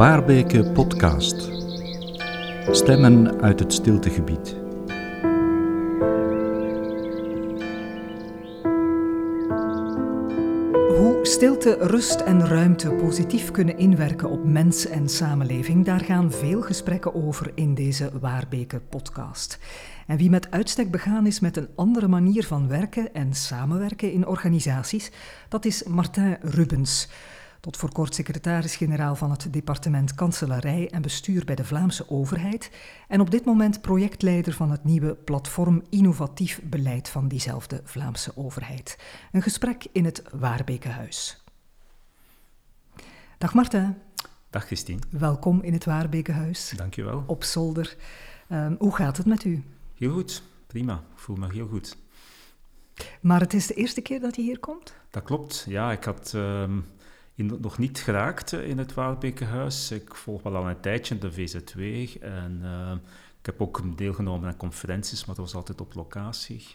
Waarbeke Podcast. Stemmen uit het stiltegebied. Hoe stilte, rust en ruimte positief kunnen inwerken op mens en samenleving, daar gaan veel gesprekken over in deze Waarbeke podcast. En wie met uitstek begaan is met een andere manier van werken en samenwerken in organisaties, dat is Martin Rubens. Tot voor kort secretaris-generaal van het departement Kanselarij en Bestuur bij de Vlaamse overheid en op dit moment projectleider van het nieuwe platform Innovatief Beleid van diezelfde Vlaamse overheid. Een gesprek in het Waarbekenhuis. Dag Martin. Dag Christine. Welkom in het Waarbekenhuis. Dankjewel. Op zolder. Um, hoe gaat het met u? Heel goed, prima. Ik voel me heel goed. Maar het is de eerste keer dat je hier komt? Dat klopt, ja. Ik had um, nog niet geraakt in het Waarbekenhuis. Ik volg wel al een tijdje de VZW en uh, ik heb ook deelgenomen aan conferenties, maar dat was altijd op locatie.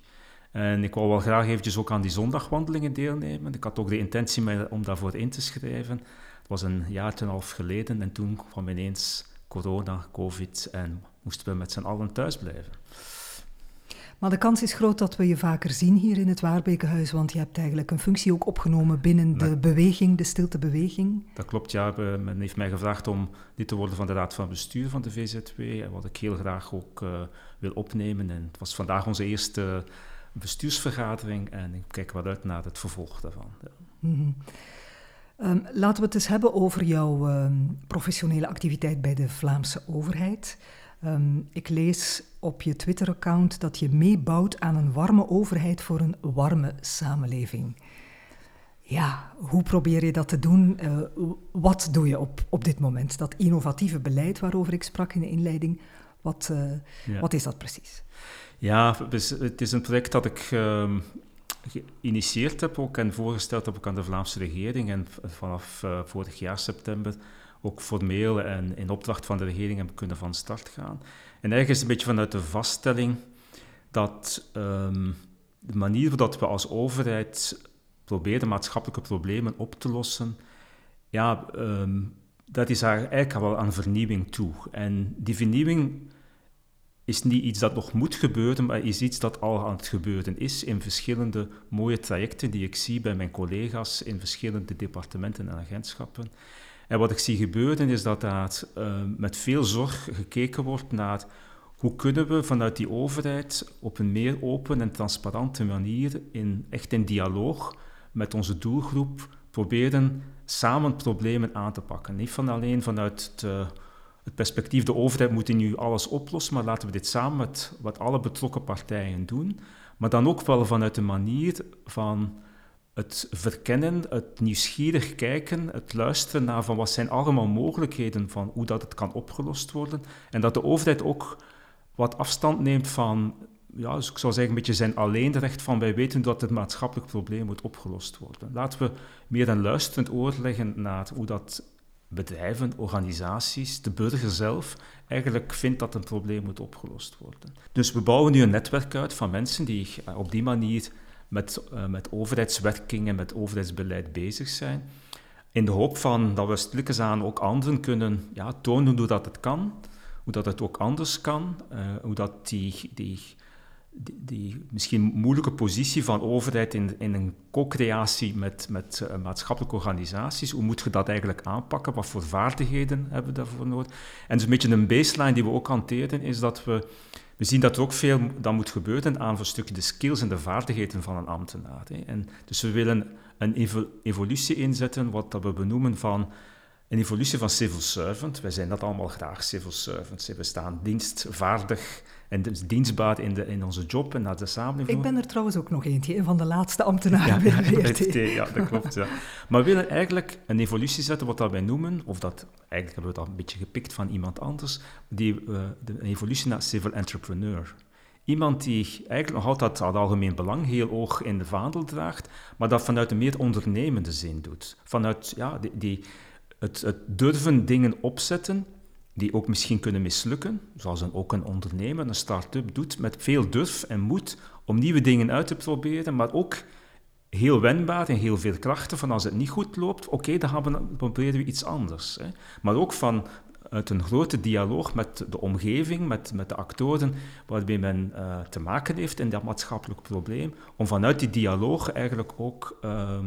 En ik wou wel graag eventjes ook aan die zondagwandelingen deelnemen. Ik had ook de intentie om daarvoor in te schrijven. Het was een jaar en een half geleden en toen kwam ineens corona, covid en moesten we met z'n allen thuis blijven. Maar de kans is groot dat we je vaker zien hier in het Waarbekenhuis, want je hebt eigenlijk een functie ook opgenomen binnen de beweging, de stiltebeweging. Dat klopt, ja. Men heeft mij gevraagd om lid te worden van de Raad van Bestuur van de VZW, wat ik heel graag ook uh, wil opnemen. En het was vandaag onze eerste bestuursvergadering en ik kijk wel uit naar het vervolg daarvan. Ja. Mm -hmm. um, laten we het eens hebben over jouw um, professionele activiteit bij de Vlaamse overheid. Um, ik lees op je Twitter-account dat je meebouwt aan een warme overheid voor een warme samenleving. Ja, hoe probeer je dat te doen? Uh, wat doe je op, op dit moment? Dat innovatieve beleid waarover ik sprak in de inleiding, wat, uh, ja. wat is dat precies? Ja, het is een project dat ik uh, geïnitieerd heb ook en voorgesteld heb ook aan de Vlaamse regering. En vanaf uh, vorig jaar september ook formeel en in opdracht van de regering hebben kunnen van start gaan. En het een beetje vanuit de vaststelling dat um, de manier waarop we als overheid proberen maatschappelijke problemen op te lossen, ja, um, dat is eigenlijk wel aan vernieuwing toe. En die vernieuwing is niet iets dat nog moet gebeuren, maar is iets dat al aan het gebeuren is in verschillende mooie trajecten die ik zie bij mijn collega's in verschillende departementen en agentschappen. En wat ik zie gebeuren is dat daar uh, met veel zorg gekeken wordt naar hoe kunnen we vanuit die overheid op een meer open en transparante manier, in, echt in dialoog met onze doelgroep, proberen samen problemen aan te pakken. Niet van alleen vanuit het, uh, het perspectief de overheid moet nu alles oplossen, maar laten we dit samen met wat alle betrokken partijen doen. Maar dan ook wel vanuit de manier van het verkennen, het nieuwsgierig kijken, het luisteren naar van wat zijn allemaal mogelijkheden van hoe dat het kan opgelost worden. En dat de overheid ook wat afstand neemt van, ja, dus ik zou zeggen, een beetje zijn alleenrecht van wij weten dat het maatschappelijk probleem moet opgelost worden. Laten we meer een luisterend oor leggen naar hoe dat bedrijven, organisaties, de burger zelf eigenlijk vindt dat een probleem moet opgelost worden. Dus we bouwen nu een netwerk uit van mensen die op die manier met, uh, met overheidswerking en met overheidsbeleid bezig zijn. In de hoop van dat we stilletjes aan ook anderen kunnen ja, tonen hoe dat het kan, hoe dat het ook anders kan, uh, hoe dat die, die, die, misschien moeilijke positie van overheid in, in een co-creatie met, met uh, maatschappelijke organisaties, hoe moet je dat eigenlijk aanpakken, wat voor vaardigheden hebben we daarvoor nodig. En een beetje een baseline die we ook hanteren, is dat we we zien dat er ook veel dan moet gebeuren aan een stukje de skills en de vaardigheden van een ambtenaar. Hè. En dus we willen een evolutie inzetten, wat dat we benoemen van een evolutie van civil servant. Wij zijn dat allemaal graag, civil servants. We staan dienstvaardig en dus dienstbaar in, de, in onze job en naar de samenleving. Ik ben er trouwens ook nog eentje, een van de laatste ambtenaren ja, bij de Ja, dat klopt. Ja. Maar we willen eigenlijk een evolutie zetten, wat dat wij noemen, of dat eigenlijk hebben we dat een beetje gepikt van iemand anders, die, uh, de, een evolutie naar civil entrepreneur. Iemand die eigenlijk nog altijd het algemeen belang heel hoog in de vaandel draagt, maar dat vanuit een meer ondernemende zin doet. Vanuit ja, die, die het, het, durven dingen opzetten die ook misschien kunnen mislukken, zoals een, ook een ondernemer, een start-up doet, met veel durf en moed om nieuwe dingen uit te proberen, maar ook heel wendbaar en heel veel krachten van als het niet goed loopt, oké, dan, proberen we iets anders. Hè. Maar ook van uit een grote dialoog met de omgeving, met, met de actoren waarmee men uh, te maken heeft in dat maatschappelijk probleem, om vanuit die dialoog eigenlijk ook uh,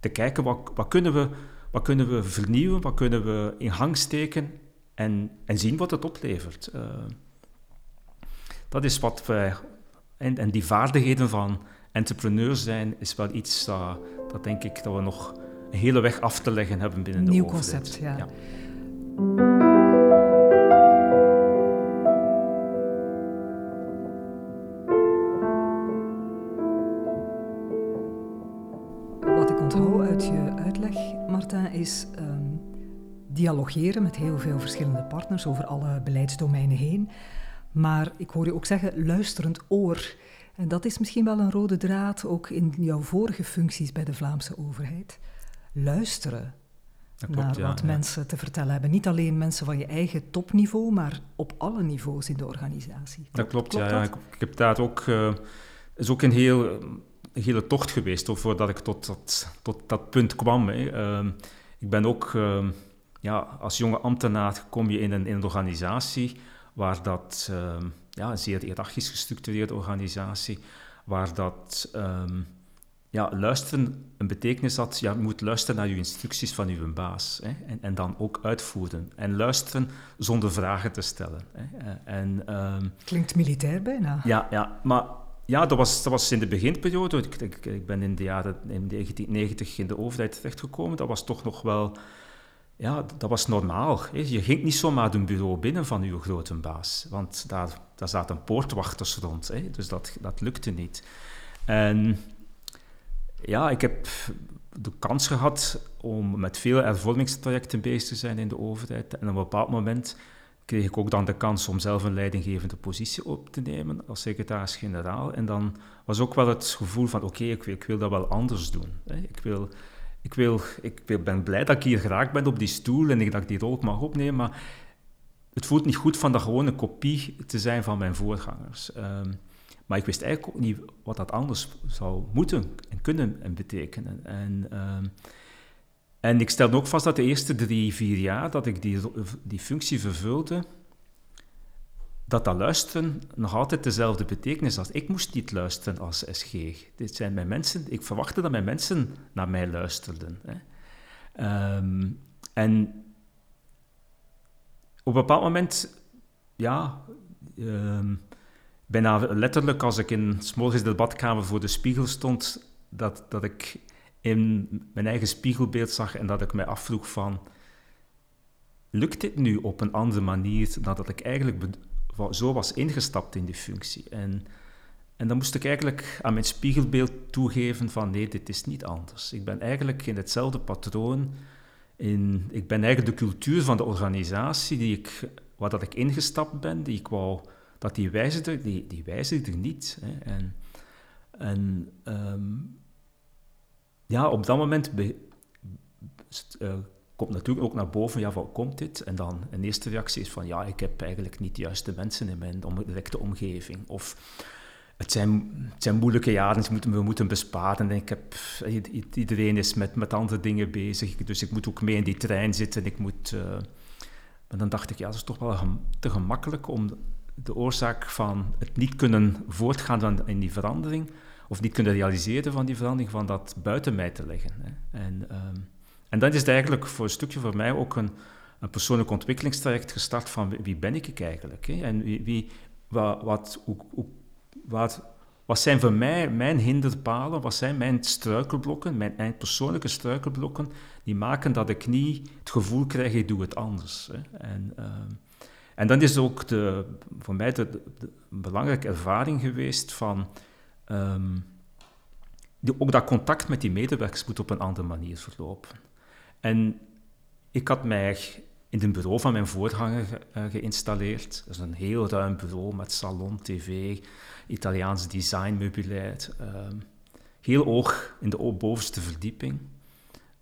te kijken wat, wat, kunnen we, wat kunnen we vernieuwen, wat kunnen we in gang steken en, en zien wat het oplevert. Uh, dat is wat wij... En, en die vaardigheden van entrepreneur zijn is wel iets dat, dat denk ik dat we nog een hele weg af te leggen hebben binnen de Nieuw overheid. concept, ja. ja. Dialogeren met heel veel verschillende partners over alle beleidsdomeinen heen. Maar ik hoor je ook zeggen, luisterend oor. En dat is misschien wel een rode draad ook in jouw vorige functies bij de Vlaamse overheid. Luisteren klopt, naar ja, wat ja. mensen te vertellen hebben. Niet alleen mensen van je eigen topniveau, maar op alle niveaus in de organisatie. Dat klopt, ja. ja. Ik, heb daar ook... Het uh, is ook een, heel, een hele tocht geweest voordat ik tot dat, tot dat punt kwam. Hè. Uh, ik ben ook... Uh, ja, als jonge ambtenaar kom je in een, in een organisatie waar dat... ehm, ja, een zeer hiërarchisch gestructureerde organisatie, waar dat um, ja, luisteren een betekenis had, ja, je moet luisteren naar je instructies van je baas hè, en, en dan ook uitvoeren. En luisteren zonder vragen te stellen. Hè. En, um, Klinkt militair bijna. Ja, ja maar ja, dat was, dat was in de beginperiode. Ik, ik, ik ben in de jaren in 1990 in de overheid terechtgekomen. Dat was toch nog wel ja, dat was normaal. Je ging niet zomaar een bureau binnen van uw grote baas, want daar, daar zaten poortwachters rond, dus dat, dat lukte niet. En ja, ik heb de kans gehad om met veel hervormingstrajecten bezig te zijn in de overheid. En op een bepaald moment kreeg ik ook dan de kans om zelf een leidinggevende positie op te nemen als secretaris-generaal. En dan was ook wel het gevoel van, oké, okay, ik, ik, wil dat wel anders doen. Ik wil ik, wil, ik ben blij dat ik hier geraakt ben op die stoel en dat ik die rol mag opnemen, maar het voelt niet goed van dat gewoon een kopie te zijn van mijn voorgangers. Um, maar ik wist eigenlijk ook niet wat dat anders zou moeten en kunnen en betekenen. En, um, en ik stelde ook vast dat de eerste drie, vier jaar dat ik die, die functie vervulde, dat dat luisteren nog altijd dezelfde betekenis had. Ik moest niet luisteren als SG. Dit zijn mijn mensen, ik verwachtte dat mijn mensen naar mij luisterden. Hè. Um, en op een bepaald moment, ja, um, bijna letterlijk als ik in s'morgens de badkamer voor de spiegel stond, dat, dat ik in mijn eigen spiegelbeeld zag en dat ik mij afvroeg van, lukt dit nu op een andere manier dan dat ik eigenlijk zo was ingestapt in die functie. En, en dan moest ik eigenlijk aan mijn spiegelbeeld toegeven van nee, dit is niet anders. Ik ben eigenlijk in hetzelfde patroon. In, ik ben eigenlijk de cultuur van de organisatie die ik, waar dat ik ingestapt ben, die ik wou, dat die wijzigde, die, die wijzigde niet. Hè. En, en um, ja, op dat moment be, uh, komt natuurlijk ook naar boven, ja, wat komt dit? En dan een eerste reactie is van, ja, ik heb eigenlijk niet de juiste mensen in mijn directe omgeving. Of het zijn, moeilijke jaren, moeten, we moeten besparen. En ik heb, iedereen is met, met andere dingen bezig, dus ik moet ook mee in die trein zitten. Ik moet, uh, maar dan dacht ik, ja, dat is toch wel te gemakkelijk om de oorzaak van het niet kunnen voortgaan van, in die verandering, of niet kunnen realiseren van die verandering, van dat buiten mij te leggen. Hè. En... Um, en dan is eigenlijk voor een stukje voor mij ook een, een persoonlijk ontwikkelingstraject gestart van wie ben ik eigenlijk? Hè? En wie, wie, wat, wat, hoe, wat, wat zijn voor mij mijn hinderpalen, wat zijn mijn struikelblokken, mijn, mijn, persoonlijke struikelblokken, die maken dat ik niet het gevoel krijg, ik doe het anders. Hè? En, uh, en dan is ook de, voor mij de, belangrijke ervaring geweest van... Um, die, ook dat contact met die medewerkers moet op een andere manier verlopen. En ik had mij in het bureau van mijn voorganger ge, uh, geïnstalleerd. Dat is een heel ruim bureau met salon, tv, Italiaans design, meubilair. Uh, heel hoog in de bovenste verdieping.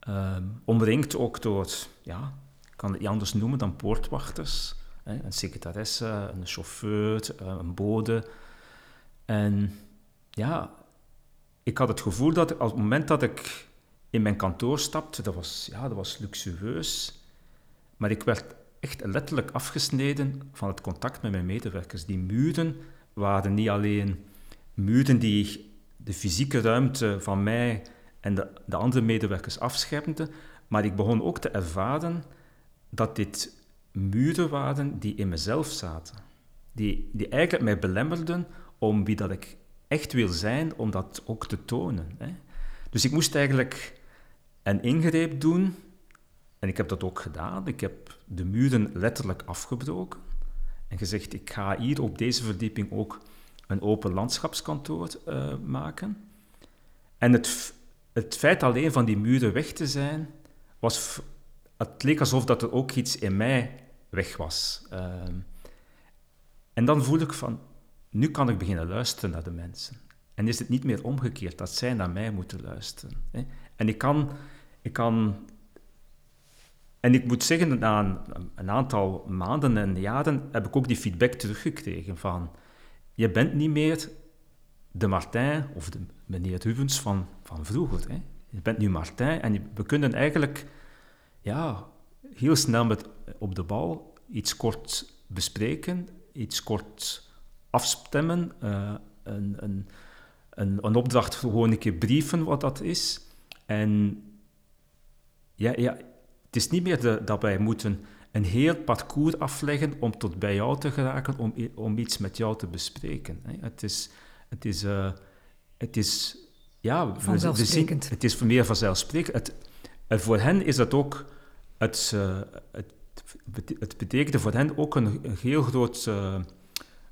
Uh, omringd ook door, ja, ik kan het niet anders noemen dan poortwachters. Hè, een secretaresse, een chauffeur, een bode. En ja, ik had het gevoel dat op het moment dat ik in mijn kantoor stapte, dat was, ja, dat was luxueus, maar ik werd echt letterlijk afgesneden van het contact met mijn medewerkers. Die muren waren niet alleen muren die de fysieke ruimte van mij en de, de andere medewerkers afschermden, maar ik begon ook te ervaren dat dit muren waren die in mezelf zaten. Die, die eigenlijk mij belemmerden om wie dat ik echt wil zijn, om dat ook te tonen. Hè. Dus ik moest eigenlijk een ingreep doen, en ik heb dat ook gedaan. Ik heb de muren letterlijk afgebroken en gezegd, ik ga hier op deze verdieping ook een open landschapskantoor uh, maken. En het, het feit alleen van die muren weg te zijn, was, het leek alsof dat er ook iets in mij weg was. Uh, en dan voel ik van, nu kan ik beginnen luisteren naar de mensen. En is het niet meer omgekeerd dat zij naar mij moeten luisteren. Hè? En ik kan, ik kan. En ik moet zeggen, na een, aantal maanden en jaren heb ik ook die feedback teruggekregen van. Je bent niet meer de Martijn of de meneer Rubens van, van vroeger. Hè? Je bent nu Martijn en we kunnen eigenlijk ja, heel snel met, op de bal iets kort bespreken, iets kort afstemmen, uh, een, een, een, een, opdracht gewoon een keer brieven wat dat is. En ja, ja, het is niet meer de, dat wij moeten een heel parcours afleggen om tot bij jou te geraken, om, om iets met jou te bespreken. Hè. Het is, het is, uh, het is ja, vanzelfsprekend. Zien, het is meer vanzelfsprekend. Het, en voor hen is dat ook, het, uh, het, het betekende voor hen ook een, een heel groot uh,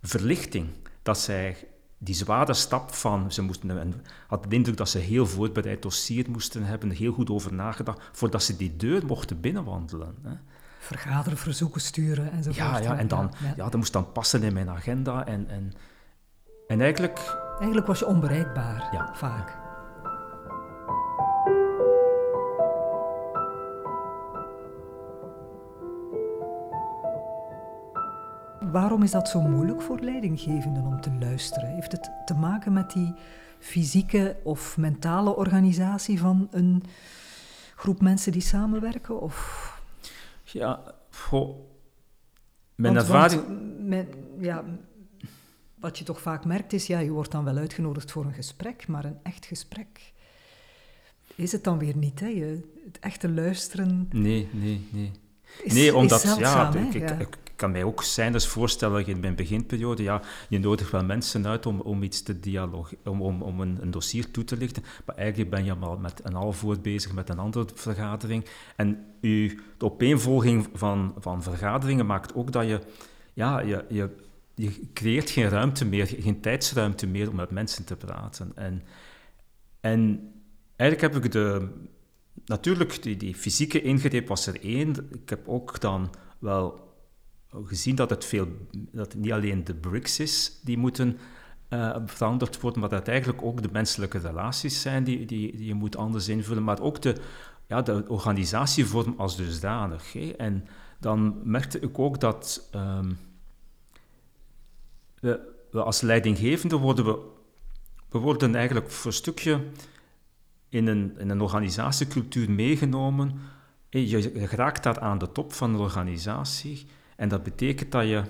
verlichting dat zij die zware stap van, ze moesten, en had de indruk dat ze heel voorbereid dossier moesten hebben, heel goed over nagedacht, voordat ze die deur mochten binnenwandelen. Hè. Vergaderen, verzoeken sturen enzovoort. Ja, ja en dan, ja, dat moest dan passen in mijn agenda. En, en, en eigenlijk... Eigenlijk was je onbereikbaar, ja, vaak. Waarom is dat zo moeilijk voor leidinggevenden om te luisteren? Heeft het te maken met die fysieke of mentale organisatie van een groep mensen die samenwerken? Of? Ja, goh. Mijn ervaring... ja, wat je toch vaak merkt is, ja, je wordt dan wel uitgenodigd voor een gesprek, maar een echt gesprek is het dan weer niet. Hè? Je, het echte luisteren... Nee, nee, nee. nee, omdat... ja, ik, ik, kan mij ook zijn dus voorstellen in mijn beginperiode, ja, je nodigt wel mensen uit om, om iets te dialoog, om, om, om een, een, dossier toe te lichten, maar eigenlijk ben je al met een half bezig met een andere vergadering. En u, de opeenvolging van, van vergaderingen maakt ook dat je, ja, je, je, je creëert geen ruimte meer, geen tijdsruimte meer om met mensen te praten. En, en eigenlijk heb ik de... Natuurlijk, die, die fysieke ingreep was er één. Ik heb ook dan wel gezien dat het, veel, dat niet alleen de BRICS is die moeten uh, veranderd worden, maar dat het eigenlijk ook de menselijke relaties zijn die, die, je moet anders invullen, maar ook de, ja, de organisatievorm als dusdanig. Hè. En dan merkte ik ook dat um, we, we, als leidinggevende worden we, we worden eigenlijk voor een stukje in een, in een organisatiecultuur meegenomen. Je, je raakt daar aan de top van de organisatie en dat betekent dat je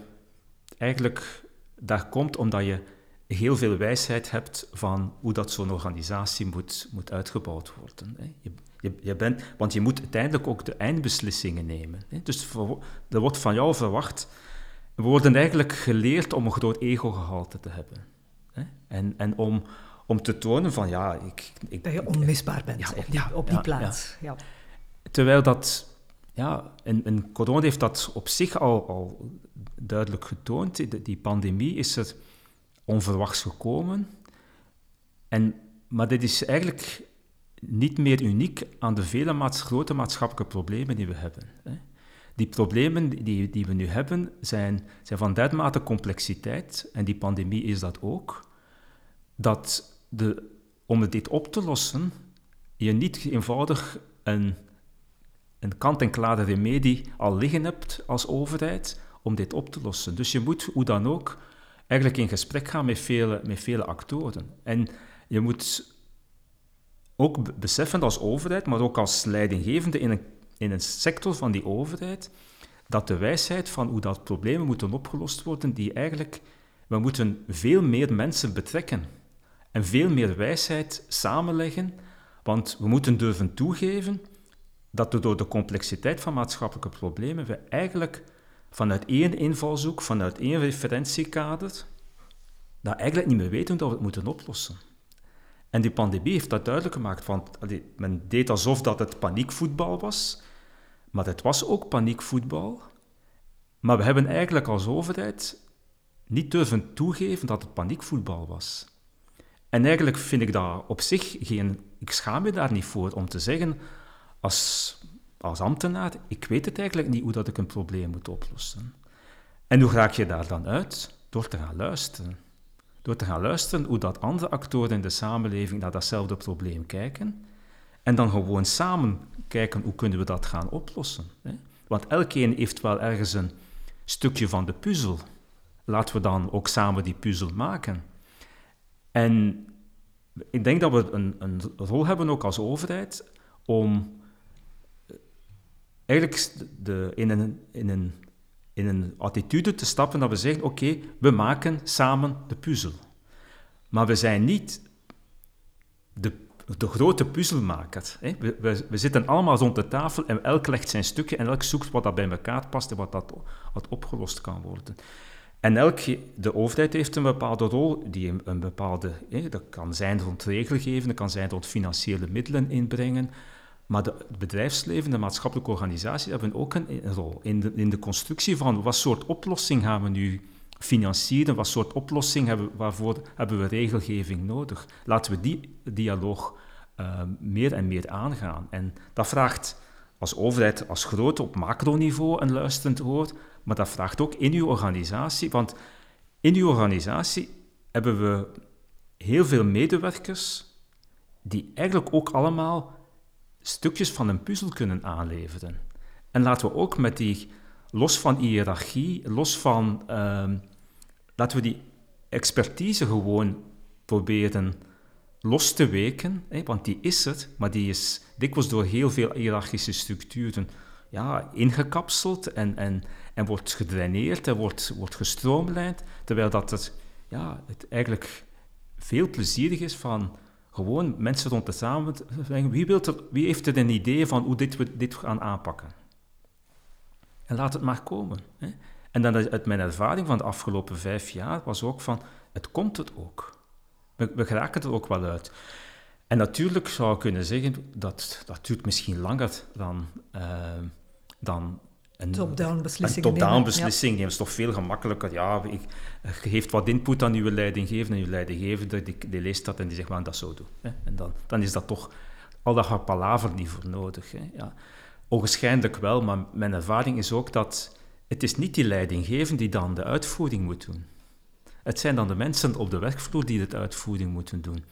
eigenlijk daar komt omdat je heel veel wijsheid hebt van hoe dat zo'n organisatie moet, moet uitgebouwd worden. Je, je, je, bent, want je moet uiteindelijk ook de eindbeslissingen nemen. Dus er wordt van jou verwacht. We worden eigenlijk geleerd om een groot ego-gehalte te hebben. En, en om, om te tonen van ja, ik, ik, dat je onmisbaar bent ja, op die, op die plaats. Ja. Terwijl dat ja, en, en, corona heeft dat op zich al, al duidelijk getoond. Die pandemie is er onverwachts gekomen. En, maar dit is eigenlijk niet meer uniek aan de vele grote maatschappelijke problemen die we hebben. Hè. Die problemen die, die we nu hebben zijn, zijn van dermate complexiteit, en die pandemie is dat ook, dat de, om dit op te lossen, je niet eenvoudig een een kant-en-klare remedie al liggen hebt als overheid om dit op te lossen. Dus je moet, hoe dan ook, eigenlijk in gesprek gaan met vele, met vele actoren. En je moet ook beseffen als overheid, maar ook als leidinggevende in een, in een sector van die overheid, dat de wijsheid van hoe dat problemen moeten opgelost worden, die eigenlijk, we moeten veel meer mensen betrekken en veel meer wijsheid samenleggen, want we moeten durven toegeven dat we door de complexiteit van maatschappelijke problemen we eigenlijk vanuit één invalshoek, vanuit één referentiekader, dat eigenlijk niet meer weten hoe we het moeten oplossen. En die pandemie heeft dat duidelijk gemaakt, want men deed alsof dat het paniekvoetbal was, maar het was ook paniekvoetbal. Maar we hebben eigenlijk als overheid niet durven toegeven dat het paniekvoetbal was. En eigenlijk vind ik dat op zich geen... Ik schaam me daar niet voor om te zeggen, als, ambtenaar, ik weet het eigenlijk niet hoe dat ik een probleem moet oplossen. En hoe raak je daar dan uit? Door te gaan luisteren. Door te gaan luisteren hoe dat andere actoren in de samenleving naar datzelfde probleem kijken. En dan gewoon samen kijken hoe kunnen we dat gaan oplossen. Hè? Want elkeen heeft wel ergens een stukje van de puzzel. Laten we dan ook samen die puzzel maken. En ik denk dat we een, rol hebben ook als overheid om eigenlijk de, in, een, in, een, in een attitude te stappen dat we zeggen, oké, we maken samen de puzzel. Maar we zijn niet de, de grote puzzelmaker. Hè? We, we, zitten allemaal rond de tafel en elk legt zijn stukje en elk zoekt wat dat bij elkaar past en wat, dat, wat opgelost kan worden. En elk, de overheid heeft een bepaalde rol, die een, bepaalde, hè, dat kan zijn rond regelgeving, dat kan zijn rond financiële middelen inbrengen, maar het bedrijfsleven, de maatschappelijke organisaties hebben ook een, rol in de, in de constructie van wat soort oplossing gaan we nu financieren, wat soort oplossing hebben, waarvoor hebben we regelgeving nodig. Laten we die dialoog uh, meer en meer aangaan. En dat vraagt als overheid, als grote op macroniveau een luisterend oor, maar dat vraagt ook in uw organisatie, want in uw organisatie hebben we heel veel medewerkers die eigenlijk ook allemaal stukjes van een puzzel kunnen aanleveren. En laten we ook met die, los van hiërarchie, los van, uh, laten we die expertise gewoon proberen los te weken, hè, want die is er, maar die is dikwijls door heel veel hiërarchische structuren ja, ingekapseld en, en, en wordt gedraineerd en wordt, wordt gestroomlijnd, terwijl dat het, ja, het eigenlijk veel plezierig is van gewoon mensen rond de samenleving. Wie, wilt er, wie heeft er een idee van hoe dit, we dit gaan aanpakken? En laat het maar komen. Hè. En dan uit mijn ervaring van de afgelopen vijf jaar was ook van, het komt het ook. We, we geraken er ook wel uit. En natuurlijk zou ik kunnen zeggen, dat, dat duurt misschien langer dan, uh, dan een top-down beslissing, een top-down beslissing is toch veel gemakkelijker. Ja, ik, je geeft wat input aan uw leidinggevende en uw leidinggevende die, die leest dat en die zegt, we dat zo doen. Hè. En dan, dan is dat toch al dat palaver niet voor nodig. Hè. Ja. Ogenschijnlijk wel, maar mijn ervaring is ook dat het is niet die leidinggevende die dan de uitvoering moet doen. Het zijn dan de mensen op de werkvloer die de uitvoering moeten doen.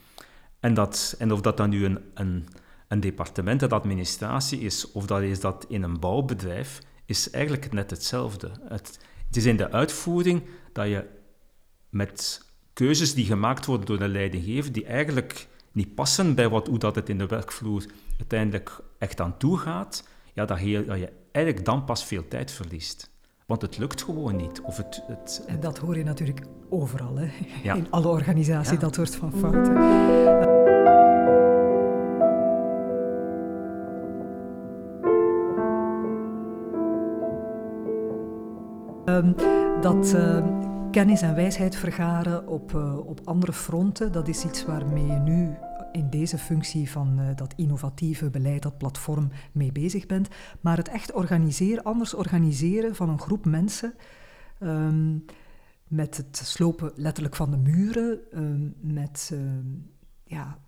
En, dat, en of dat dan nu een, een, een departement, een administratie is, of dat is dat in een bouwbedrijf, is eigenlijk net hetzelfde. Het, het is in de uitvoering dat je met keuzes die gemaakt worden door de leidinggever, die eigenlijk niet passen bij wat, hoe dat het in de werkvloer uiteindelijk echt aan toe gaat, ja, dat, je, dat je eigenlijk dan pas veel tijd verliest. Want het lukt gewoon niet. Of het, het, En dat hoor je natuurlijk overal, hè? in alle organisaties, dat soort van fouten. Ehm, dat uh, kennis en wijsheid vergaren op, uh, op andere fronten, dat is iets waarmee je nu in deze functie van uh, dat innovatieve beleid, dat platform, mee bezig bent. Maar het echt organiseren, anders organiseren van een groep mensen. Um, met het slopen letterlijk van de muren, met ja,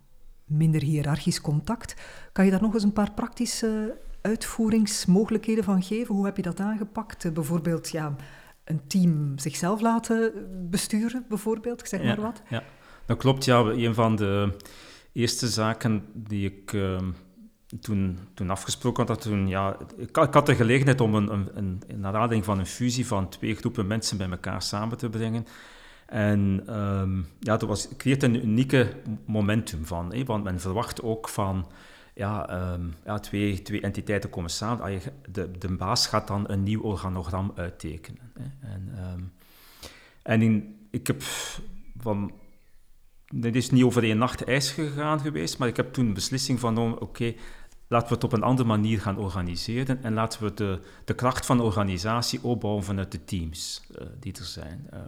minder hiërarchisch contact. Kan je daar nog eens een paar praktische uitvoeringsmogelijkheden van geven? Hoe heb je dat aangepakt? Uh, bijvoorbeeld ja, een team zichzelf laten besturen, bijvoorbeeld, zeg maar wat. Ja, dat klopt. Ja, een van de eerste zaken die ik uh, toen, toen afgesproken had, toen, ja, ik, ik, had de gelegenheid om een, een, een, aanleiding van een fusie van twee groepen mensen bij elkaar samen te brengen. En um, ja, dat was, creëert een unieke momentum van, hè, want men verwacht ook van ja, um, ja, twee, twee entiteiten komen samen. De, de baas gaat dan een nieuw organogram uittekenen. Hè. En, um, en in, ik heb van dit is niet over één nacht ijs gegaan geweest, maar ik heb toen een beslissing van, oké, laten we het op een andere manier gaan organiseren en laten we de, de kracht van de organisatie opbouwen vanuit de teams uh, die er zijn. Uh,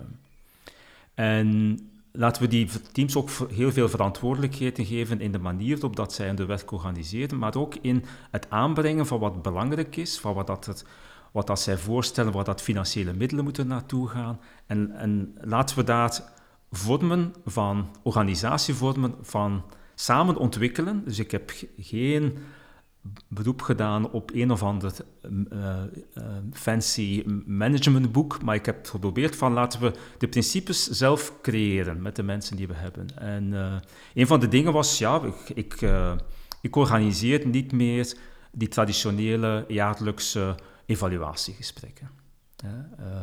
en laten we die teams ook heel veel verantwoordelijkheden geven in de manier waarop dat zij hun werk organiseren, maar ook in het aanbrengen van wat belangrijk is, van wat, dat het, wat dat zij voorstellen, waar dat financiële middelen moeten naartoe gaan. En, en laten we daar vormen van organisatievormen van samen ontwikkelen. Dus ik heb geen beroep gedaan op een of ander uh, fancy managementboek, maar ik heb geprobeerd van laten we de principes zelf creëren met de mensen die we hebben. En uh, een van de dingen was, ja, ik, ik, ik organiseer niet meer die traditionele jaarlijkse evaluatiegesprekken.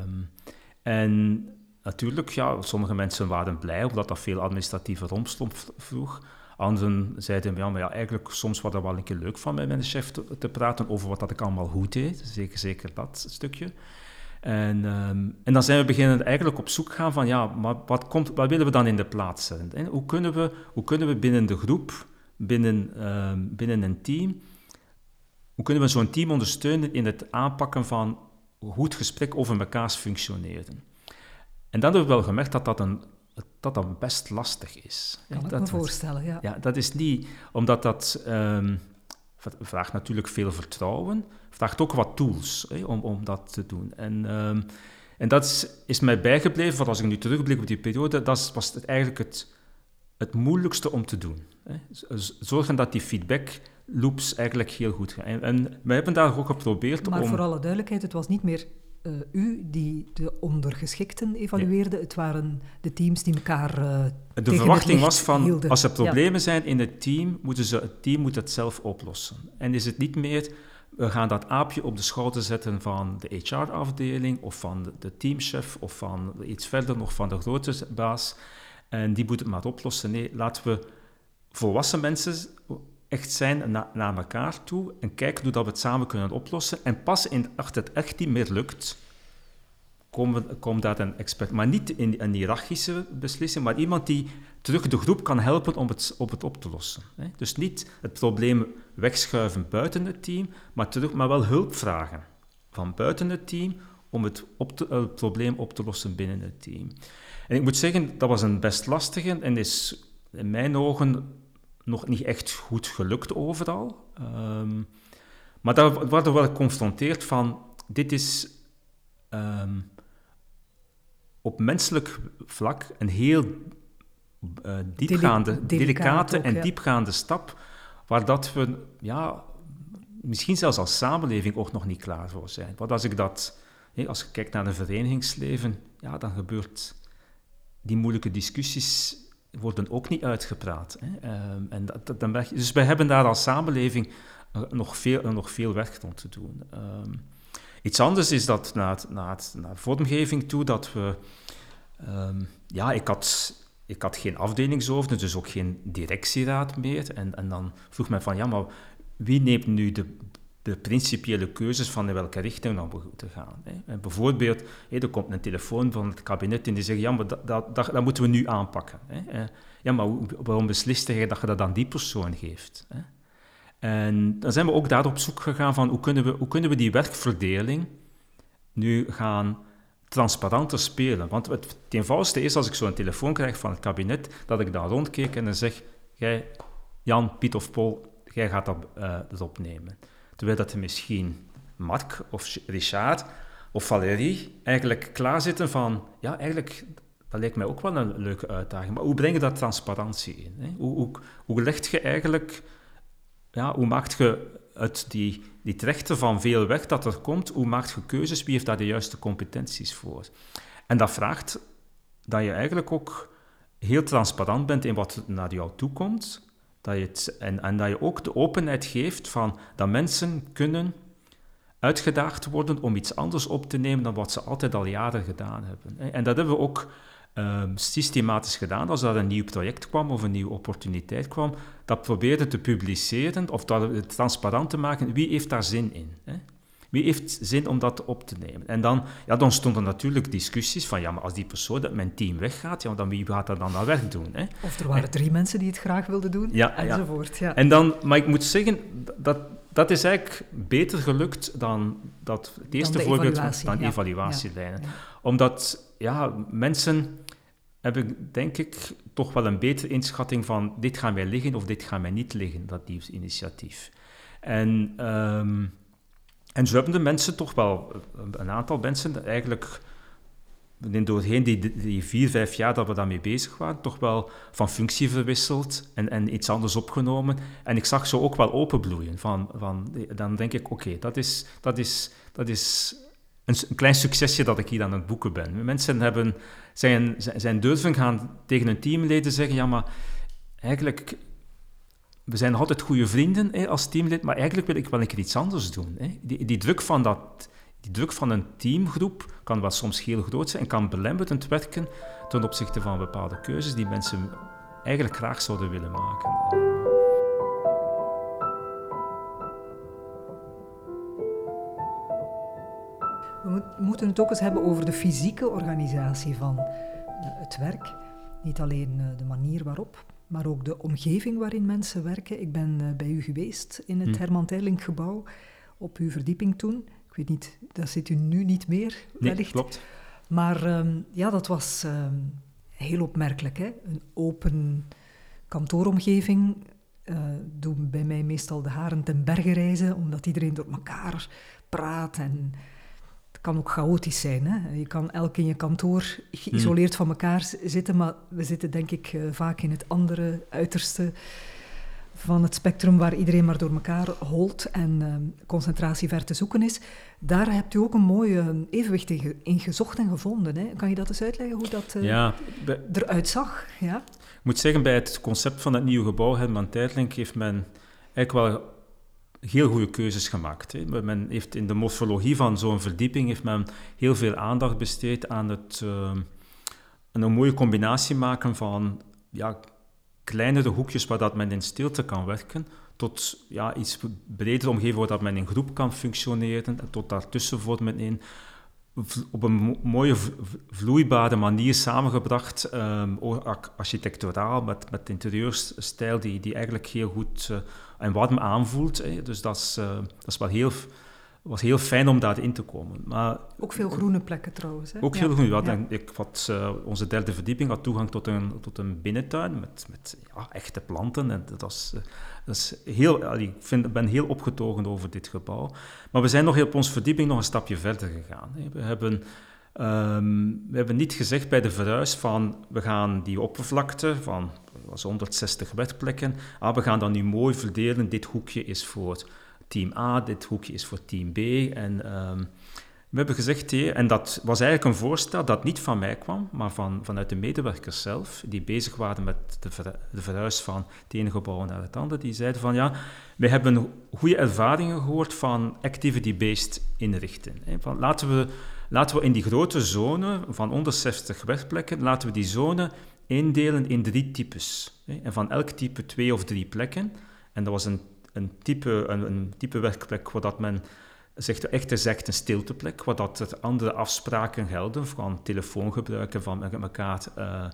Um, en natuurlijk, ja, sommige mensen waren blij omdat dat veel administratieve romslomp vroeg. Anderen zeiden, ja, maar ja, eigenlijk soms was dat wel een keer leuk van met mijn chef te, te, praten over wat dat ik allemaal goed deed. Zeker, zeker dat stukje. En, um, en dan zijn we beginnen eigenlijk op zoek gaan van, ja, maar wat, komt, wat willen we dan in de plaats zetten? En hoe, kunnen we, hoe kunnen we binnen de groep, binnen, um, binnen een team, hoe kunnen we zo'n team ondersteunen in het aanpakken van goed gesprek over mekaars functioneren? En dan hebben we wel gemerkt dat dat, een, dat, dat best lastig is. Kan ik dat, me voorstellen, ja. Ja, dat is niet... Omdat dat um, vraagt natuurlijk veel vertrouwen, vraagt ook wat tools hè, om, om dat te doen. En, um, en dat is, is mij bijgebleven, want als ik nu terugblik op die periode, dat was het eigenlijk het, het moeilijkste om te doen. Hè. Zorgen dat die feedback loops eigenlijk heel goed gaan. En, en we hebben daar ook geprobeerd maar om... Maar voor alle duidelijkheid, het was niet meer uh, u die de ondergeschikten evalueerde. Het waren de teams die elkaar. Uh, de verwachting was van hielden. als er problemen ja. zijn in het team, moeten ze, het team moet het zelf oplossen. En is het niet meer. We gaan dat aapje op de schouder zetten van de HR-afdeling of van de teamchef of van iets verder nog van de grote baas. En die moet het maar oplossen. Nee, laten we volwassen mensen echt zijn na, naar elkaar toe en kijken hoe dat we het samen kunnen oplossen. En pas in, als het echt niet meer lukt, komt kom dat een expert. Maar niet in een hiërarchische beslissing, maar iemand die terug de groep kan helpen om het, om het op te lossen. Hè. Dus niet het probleem wegschuiven buiten het team, maar, terug, maar wel hulp vragen van buiten het team om het, op te, het probleem op te lossen binnen het team. En ik moet zeggen, dat was een best lastige en is in mijn ogen nog niet echt goed gelukt overal. Um, maar daar worden we wel geconfronteerd van, dit is um, op menselijk vlak een heel uh, diepgaande, Deli delicate ook, en ja. diepgaande stap, waar dat we, ja, misschien zelfs als samenleving ook nog niet klaar voor zijn. Want als ik dat, als je kijkt naar het verenigingsleven, ja, dan gebeurt die moeilijke discussies worden ook niet uitgepraat. Hè. Um, en dat, dan dus wij hebben daar als samenleving uh, nog, veel, uh, nog veel werk om te doen. Um, iets anders is dat naar, naar, naar vormgeving toe, dat we... Um, ja, ik had, ik had geen afdelingshoofd, dus ook geen directieraad meer. En, en dan vroeg men van, ja, maar wie neemt nu de de principiële keuzes van in welke richting we moeten gaan. En bijvoorbeeld, er komt een telefoon van het kabinet en die zegt, ja, maar dat, dat, dat, moeten we nu aanpakken. Hè. Ja, maar waarom beslist je dat je dat aan die persoon geeft? En dan zijn we ook daar op zoek gegaan van, hoe kunnen we, hoe kunnen we die werkverdeling nu gaan transparanter spelen? Want het, eenvoudigste is, als ik zo'n telefoon krijg van het kabinet, dat ik daar rondkijk en dan zeg, Jan, Piet of Paul, jij gaat dat, uh, dat opnemen. Terwijl dat er misschien Mark of Richard of Valérie eigenlijk klaarzitten van, ja, eigenlijk, dat lijkt mij ook wel een leuke uitdaging. Maar hoe breng je daar transparantie in? Hè? Hoe, hoe, hoe leg je eigenlijk, ja, hoe maakt je uit die, die van veel weg dat er komt, hoe maakt je keuzes, wie heeft daar de juiste competenties voor? En dat vraagt dat je eigenlijk ook heel transparant bent in wat naar jou toe komt, dat je het, en, en dat je ook de openheid geeft van dat mensen kunnen uitgedaagd worden om iets anders op te nemen dan wat ze altijd al jaren gedaan hebben. En dat hebben we ook ehm, systematisch gedaan. Als er een nieuw project kwam of een nieuwe opportuniteit kwam, dat probeerde te publiceren of dat transparant te maken. Wie heeft daar zin in? Hè? Wie heeft zin om dat op te nemen? En dan, ja, dan stonden natuurlijk discussies van, ja, maar als die persoon uit mijn team weggaat, ja, dan wie gaat dat dan dat werk doen? Hè? Of er waren drie mensen die het graag wilden doen, ja, enzovoort. Ja. En dan, maar ik moet zeggen, dat, dat is eigenlijk beter gelukt dan dat het eerste voorbeeld van ja. evaluatielijnen. Omdat, ja, mensen hebben, denk ik, toch wel een betere inschatting van dit gaan wij liggen of dit gaan wij niet liggen, dat initiatief. En... Um, en zo hebben de mensen toch wel, een aantal mensen eigenlijk doorheen die, die vier, vijf jaar dat we daarmee bezig waren, toch wel van functie verwisseld en, en iets anders opgenomen. En ik zag ze ook wel openbloeien. Van, van, dan denk ik, oké, dat is, dat is, dat is een, klein succesje dat ik hier aan het boeken ben. Mensen hebben, zijn, zijn durven gaan tegen een teamleden zeggen, ja, maar eigenlijk we zijn altijd goede vrienden hè, als teamlid, maar eigenlijk wil ik wel een keer iets anders doen. Hè. Die, die, druk van dat, die druk van een teamgroep kan wel soms heel groot zijn en kan belemmerend werken ten opzichte van bepaalde keuzes die mensen eigenlijk graag zouden willen maken. We moeten het ook eens hebben over de fysieke organisatie van eh, het werk. Niet alleen eh, de manier waarop, maar ook de omgeving waarin mensen werken. Ik ben uh, bij u geweest in het hm. Herman Terling gebouw, op uw verdieping toen. Ik weet niet, daar zit u nu niet meer, nee, wellicht. klopt. Maar um, ja, dat was um, heel opmerkelijk. Hè? Een open kantooromgeving uh, doen bij mij meestal de haren ten berge reizen, omdat iedereen door elkaar praat en kan ook chaotisch zijn. Hè? Je kan elk in je kantoor geïsoleerd hmm. van elkaar zitten, maar we zitten denk ik uh, vaak in het andere uiterste van het spectrum waar iedereen maar door elkaar holt en uh, concentratie ver te zoeken is. Daar hebt u ook een mooi uh, evenwicht in, in, gezocht en gevonden. Hè? Kan je dat eens uitleggen hoe dat uh, ja, eruit zag? Ja? Ik moet zeggen, bij het concept van het nieuwe gebouw, Herman Terling, heeft men eigenlijk wel heel goede keuzes gemaakt. Hè. Men heeft in de morfologie van zo'n verdieping heeft men heel veel aandacht besteed aan het uh, een mooie combinatie maken van ja, kleinere hoekjes waar dat men in stilte kan werken, tot ja, iets bredere omgeving waar dat men in groep kan functioneren, tot daartussen voor men in op een mooie vloeibare manier samengebracht, um, architecturaal, met, met interieurstijl die, die eigenlijk heel goed uh, en warm aanvoelt. Hè. Dus dat is, uh, dat is wel heel, was heel fijn om daarin te komen. Maar, ook veel groene plekken trouwens. Hè? Ook veel groen. Ja. Ik had, uh, onze derde verdieping had toegang tot een, tot een binnentuin met, met ja, echte planten. En dat was, dat is heel, ik vind, ben heel opgetogen over dit gebouw. Maar we zijn nog op onze verdieping nog een stapje verder gegaan. We hebben, ehm, we hebben niet gezegd bij de verhuis van we gaan die oppervlakte van was 160 werkplekken, ah, we gaan dat nu mooi verdelen. Dit hoekje is voor team A, dit hoekje is voor team B. En ehm, we hebben gezegd, en dat was eigenlijk een voorstel dat niet van mij kwam, maar van, vanuit de medewerkers zelf, die bezig waren met de, de verhuis van het ene gebouw naar het andere. Die zeiden van, ja, we hebben goede ervaringen gehoord van activity-based inrichten. Van, laten, we, laten we in die grote zone van 160 werkplekken, laten we die zone indelen in drie types. En van elk type twee of drie plekken. En dat was een, een, type, een, een type werkplek waar dat men zegt echt is echt een stilteplek, waar dat er andere afspraken gelden van telefoongebruiken, van met elkaar uh,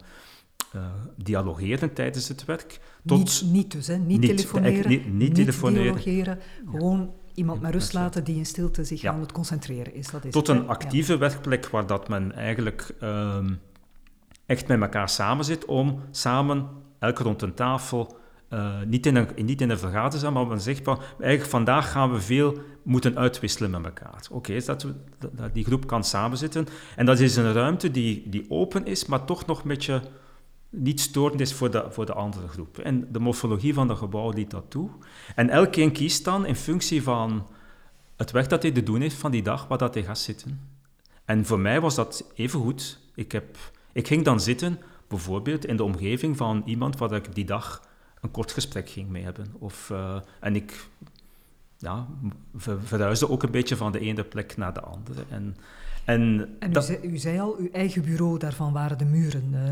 uh, dialogeren tijdens het werk. Tot niet, niet dus, hè? Niet, niet telefoneren, niet, niet, telefoneren. dialogeren, gewoon iemand met rust laten die in stilte zich aan het concentreren is. Dat is tot een actieve werkplek waar dat men eigenlijk um, echt met elkaar samen zit om samen, elk rond een tafel, uh, niet, in een, niet in een vergaderzaal, maar men zegt van, eigenlijk vandaag gaan we veel moeten uitwisselen met elkaar. Oké, okay, dat, dat die groep kan samenzitten. En dat is een ruimte die, die open is, maar toch nog een beetje niet storend is voor de, voor de andere groep. En de morfologie van dat gebouw liet dat toe. En elkeen kiest dan in functie van het werk dat hij te doen heeft van die dag, waar dat hij gaat zitten. En voor mij was dat even goed. Ik, heb, ik ging dan zitten, bijvoorbeeld in de omgeving van iemand waar ik die dag een kort gesprek ging mee hebben. Of, uh, en ik ja, ver, verhuisde ook een beetje van de ene plek naar de andere. En, En, en u, zei, u, zei, al, uw eigen bureau, daarvan waren de muren uh,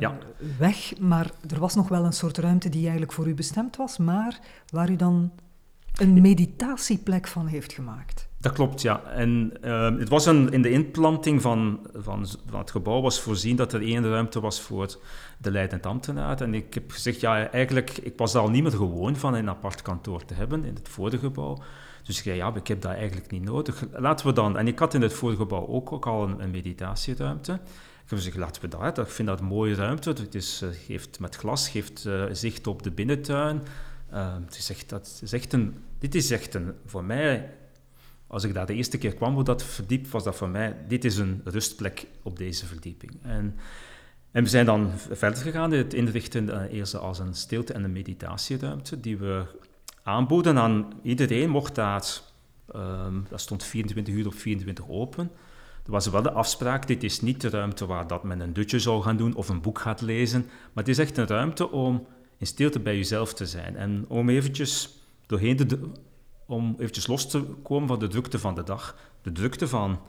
ja. weg, maar er was nog wel een soort ruimte die eigenlijk voor u bestemd was, maar waar u dan een meditatieplek van heeft gemaakt. Dat klopt, ja. En uh, het was een, in de inplanting van, van, van, het gebouw was voorzien dat er één ruimte was voor de leidend ambtenaar. En ik heb gezegd, ja, eigenlijk, ik was al niet meer gewoon van een apart kantoor te hebben in het vorige gebouw. Dus ik zei, ja, ik heb dat eigenlijk niet nodig. Laten we dan... En ik had in het vorige gebouw ook, ook al een, een meditatieruimte. Ik heb gezegd, laten we dat. Ik vind dat een mooie ruimte. Het is, uh, geeft met glas, geeft uh, zicht op de binnentuin. Uh, het is echt, dat is echt een, dit is echt een, voor mij als ik daar de eerste keer kwam, hoe dat verdiep, was dat voor mij, dit is een rustplek op deze verdieping. En, en we zijn dan verder gegaan in het inrichten uh, eerst als een stilte- en een meditatieruimte, die we aanboden aan iedereen, mocht daar, um, dat stond 24 uur op 24 open. Er was wel de afspraak, dit is niet de ruimte waar dat men een dutje zou gaan doen of een boek gaat lezen, maar het is echt een ruimte om in stilte bij jezelf te zijn en om eventjes doorheen de, om eventjes los te komen van de drukte van de dag. De drukte van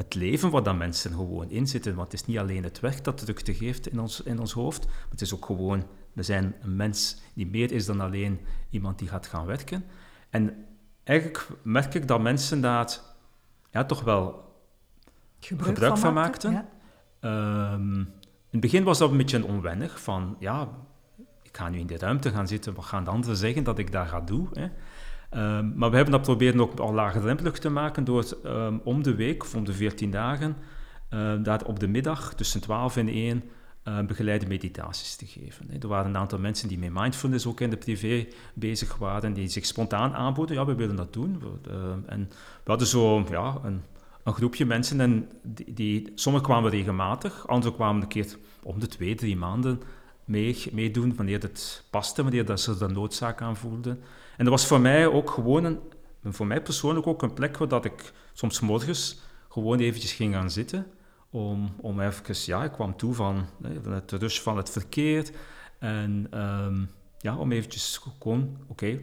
het leven waar dan mensen gewoon in zitten. Want het is niet alleen het werk dat drukte geeft in ons, in ons hoofd, maar het is ook gewoon, we zijn een mens die meer is dan alleen iemand die gaat gaan werken. En eigenlijk merk ik dat mensen daar ja, toch wel gebruik, van, maakten. Ehm, in het begin was dat een beetje onwennig, van ja, ik ga nu in die ruimte gaan zitten, wat gaan de anderen zeggen dat ik daar ga doen? Hè? Ehm, maar we hebben dat proberen ook al laagdrempelig te maken door ehm, om de week of om de 14 dagen uh, daar op de middag tussen 12 en 1 uh, begeleide meditaties te geven. Er waren een aantal mensen die met mindfulness ook in de privé bezig waren, die zich spontaan aanboden, ja, we willen dat doen. en we hadden zo ja, een, een groepje mensen, en die, die, sommigen kwamen regelmatig, anderen kwamen een keer om de twee, drie maanden mee, meedoen, wanneer het paste, wanneer dat ze er noodzaak aan voelden. En dat was voor mij ook gewoon, een, voor mij persoonlijk ook een plek waar dat ik soms morgens gewoon eventjes ging gaan zitten. Om, om even, ja, ik kwam toe van, van het rust van het verkeer. En um, ja, om eventjes gewoon, oké,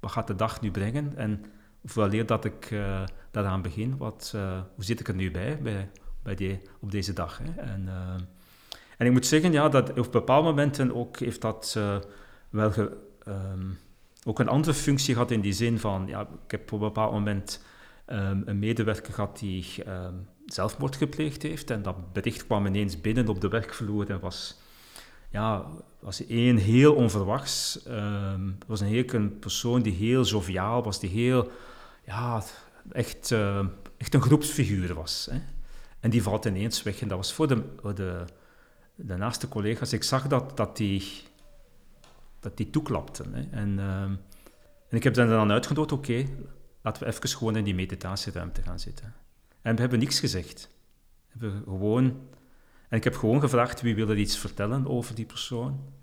wat gaat de dag nu brengen? En vooraleer dat ik uh, daaraan begin, wat, uh, hoe zit ik er nu bij, bij, bij die, op deze dag? Hè? En, uh, en ik moet zeggen, ja, dat op bepaalde momenten ook heeft dat wel ge, um, ook een andere functie gehad in die zin van, ja, ik heb op een bepaald moment um, een medewerker gehad die um, zelfmoord gepleegd heeft. En dat bericht kwam ineens binnen op de werkvloer en was, ja, was één heel onverwachts. Um, was een heel persoon die heel joviaal was, die heel, ja, echt, echt een groepsfiguur was. Hè. En die valt ineens weg. En dat was voor de, de, de naaste collega's. Ik zag dat, dat die dat die toeklapten. Hè. En, ehm, en ik heb hen dan uitgenodigd, oké, laten we even gewoon in die meditatieruimte gaan zitten. En we hebben niks gezegd. We hebben gewoon, en ik heb gewoon gevraagd wie wil er iets vertellen over die persoon.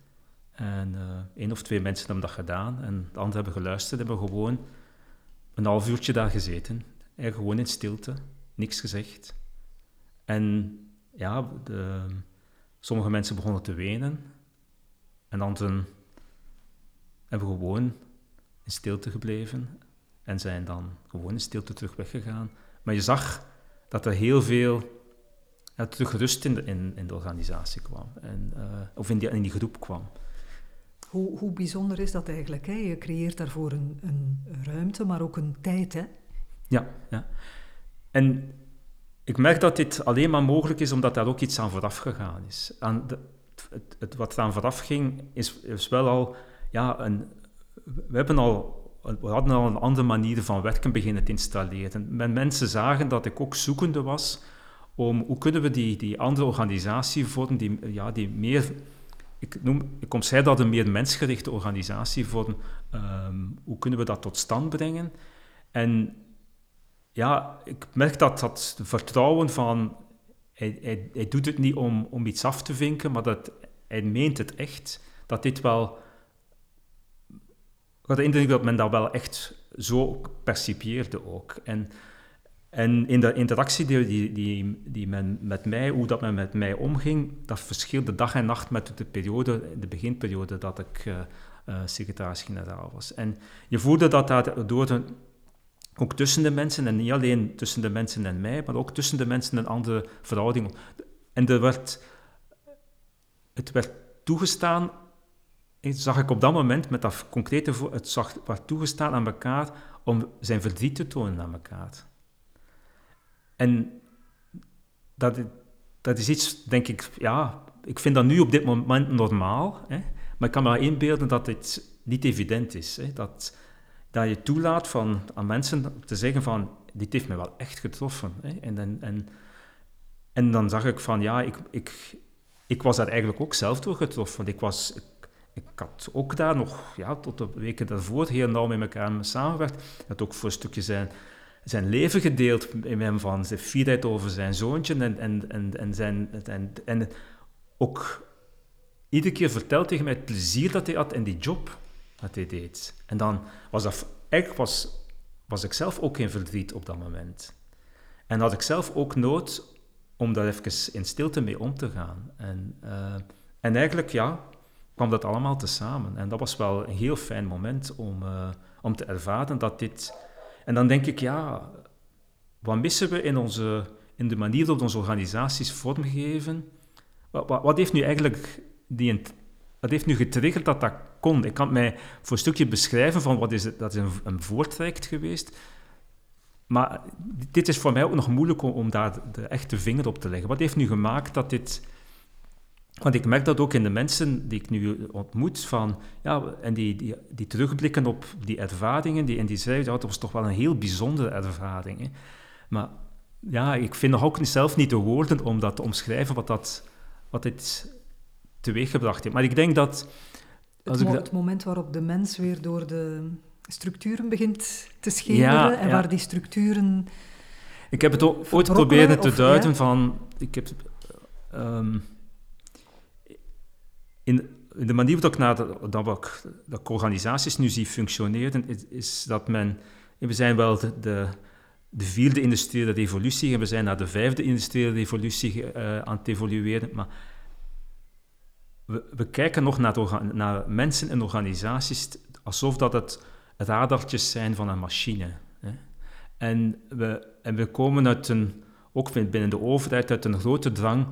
En uh, één of twee mensen hebben dat gedaan en de anderen hebben geluisterd, hebben gewoon een half uurtje daar gezeten. En gewoon in stilte, niks gezegd. En ja, de, sommige mensen begonnen te wenen en anderen hebben gewoon in stilte gebleven en zijn dan gewoon in stilte terug weggegaan. Maar je zag dat er heel veel ja, terug rust in de, in, in de organisatie kwam, en, uh, of in die, in die groep kwam. Hoe, hoe bijzonder is dat eigenlijk? Hè? Je creëert daarvoor een, een ruimte, maar ook een tijd. Hè? Ja, ja. En ik merk dat dit alleen maar mogelijk is omdat daar ook iets aan vooraf gegaan is. Aan de, het, het, wat eraan vooraf ging, is, is wel al ja, een, we, hebben al, we hadden al een andere manier van werken beginnen te installeren. En mensen zagen dat ik ook zoekende was om hoe kunnen we die, die andere organisatievorm, die, ja, die meer, ik, noem, ik omschrijf dat een meer mensgerichte organisatievorm, um, hoe kunnen we dat tot stand brengen? En ja, ik merk dat dat vertrouwen van, hij, hij, hij doet het niet om, om iets af te vinken, maar dat hij meent het echt, dat dit wel ik had de indruk dat men dat wel echt zo percipieerde ook. En, en in de interactie die, die, die, men met mij, hoe dat men met mij omging, dat verschilde dag en nacht met de periode, de beginperiode dat ik uh, uh, secretaris-generaal was. En je voelde dat daar door een, ook tussen de mensen, en niet alleen tussen de mensen en mij, maar ook tussen de mensen een andere verhouding. En er werd, het werd toegestaan, zag ik op dat moment met dat concrete voor, het zag, werd toegestaan aan elkaar om zijn verdriet te tonen aan elkaar. En dat, dat is iets, denk ik, ja, ik vind dat nu op dit moment normaal, hè, maar ik kan me inbeelden dat dit niet evident is. Hè, dat, dat je toelaat van, aan mensen te zeggen van, dit heeft me wel echt getroffen. Hè, en, en, en, en dan zag ik van, ja, ik, ik, ik was daar eigenlijk ook zelf door getroffen. Ik, was, ik, had ook daar nog, ja, tot de weken daarvoor, heel nauw met elkaar samengewerkt. Had ook voor een stukje zijn zijn leven gedeeld in hem van zijn fierheid over zijn zoontje en, en, en, en, zijn, en, en ook iedere keer verteld tegen mij het plezier dat hij had in die job dat hij deed. En dan was dat, eigenlijk was, was ik zelf ook geen verdriet op dat moment. En had ik zelf ook nood om daar even in stilte mee om te gaan. En, uh, en eigenlijk, ja, kwam dat allemaal tezamen. En dat was wel een heel fijn moment om, uh, om te ervaren dat dit en dan denk ik, ja, wat missen we in, onze, in de manier waarop onze organisaties vormgeven? Wat, wat, wat, heeft nu eigenlijk die, wat heeft nu getriggerd dat dat kon? Ik kan mij voor een stukje beschrijven van wat is het, dat is een, een voortraject geweest. Maar dit is voor mij ook nog moeilijk om, om daar de echte vinger op te leggen. Wat heeft nu gemaakt dat dit want ik merk dat ook in de mensen die ik nu ontmoet, van, ja, en die, die, die terugblikken op die ervaringen, die, en die zeiden, ja, dat was toch wel een heel bijzondere ervaring. Hè. Maar ja, ik vind nog ook zelf niet de woorden om dat te omschrijven, wat, dat, wat dit teweeggebracht heeft. Maar ik denk dat... Het, het moment waarop de mens weer door de structuren begint te schemeren en waar die structuren... Ik heb het ooit proberen te duiden van... Ik heb... Um, in, de manier waarop ik naar dat, dat organisaties nu zie functioneren, is, dat men... We zijn wel de, de, de, vierde industriële revolutie en we zijn naar de vijfde industriële revolutie uh, aan het evolueren, maar we, we kijken nog naar, naar, mensen en organisaties alsof dat het radartjes zijn van een machine. Hè. En, we, en we komen uit een, ook binnen de overheid uit een grote drang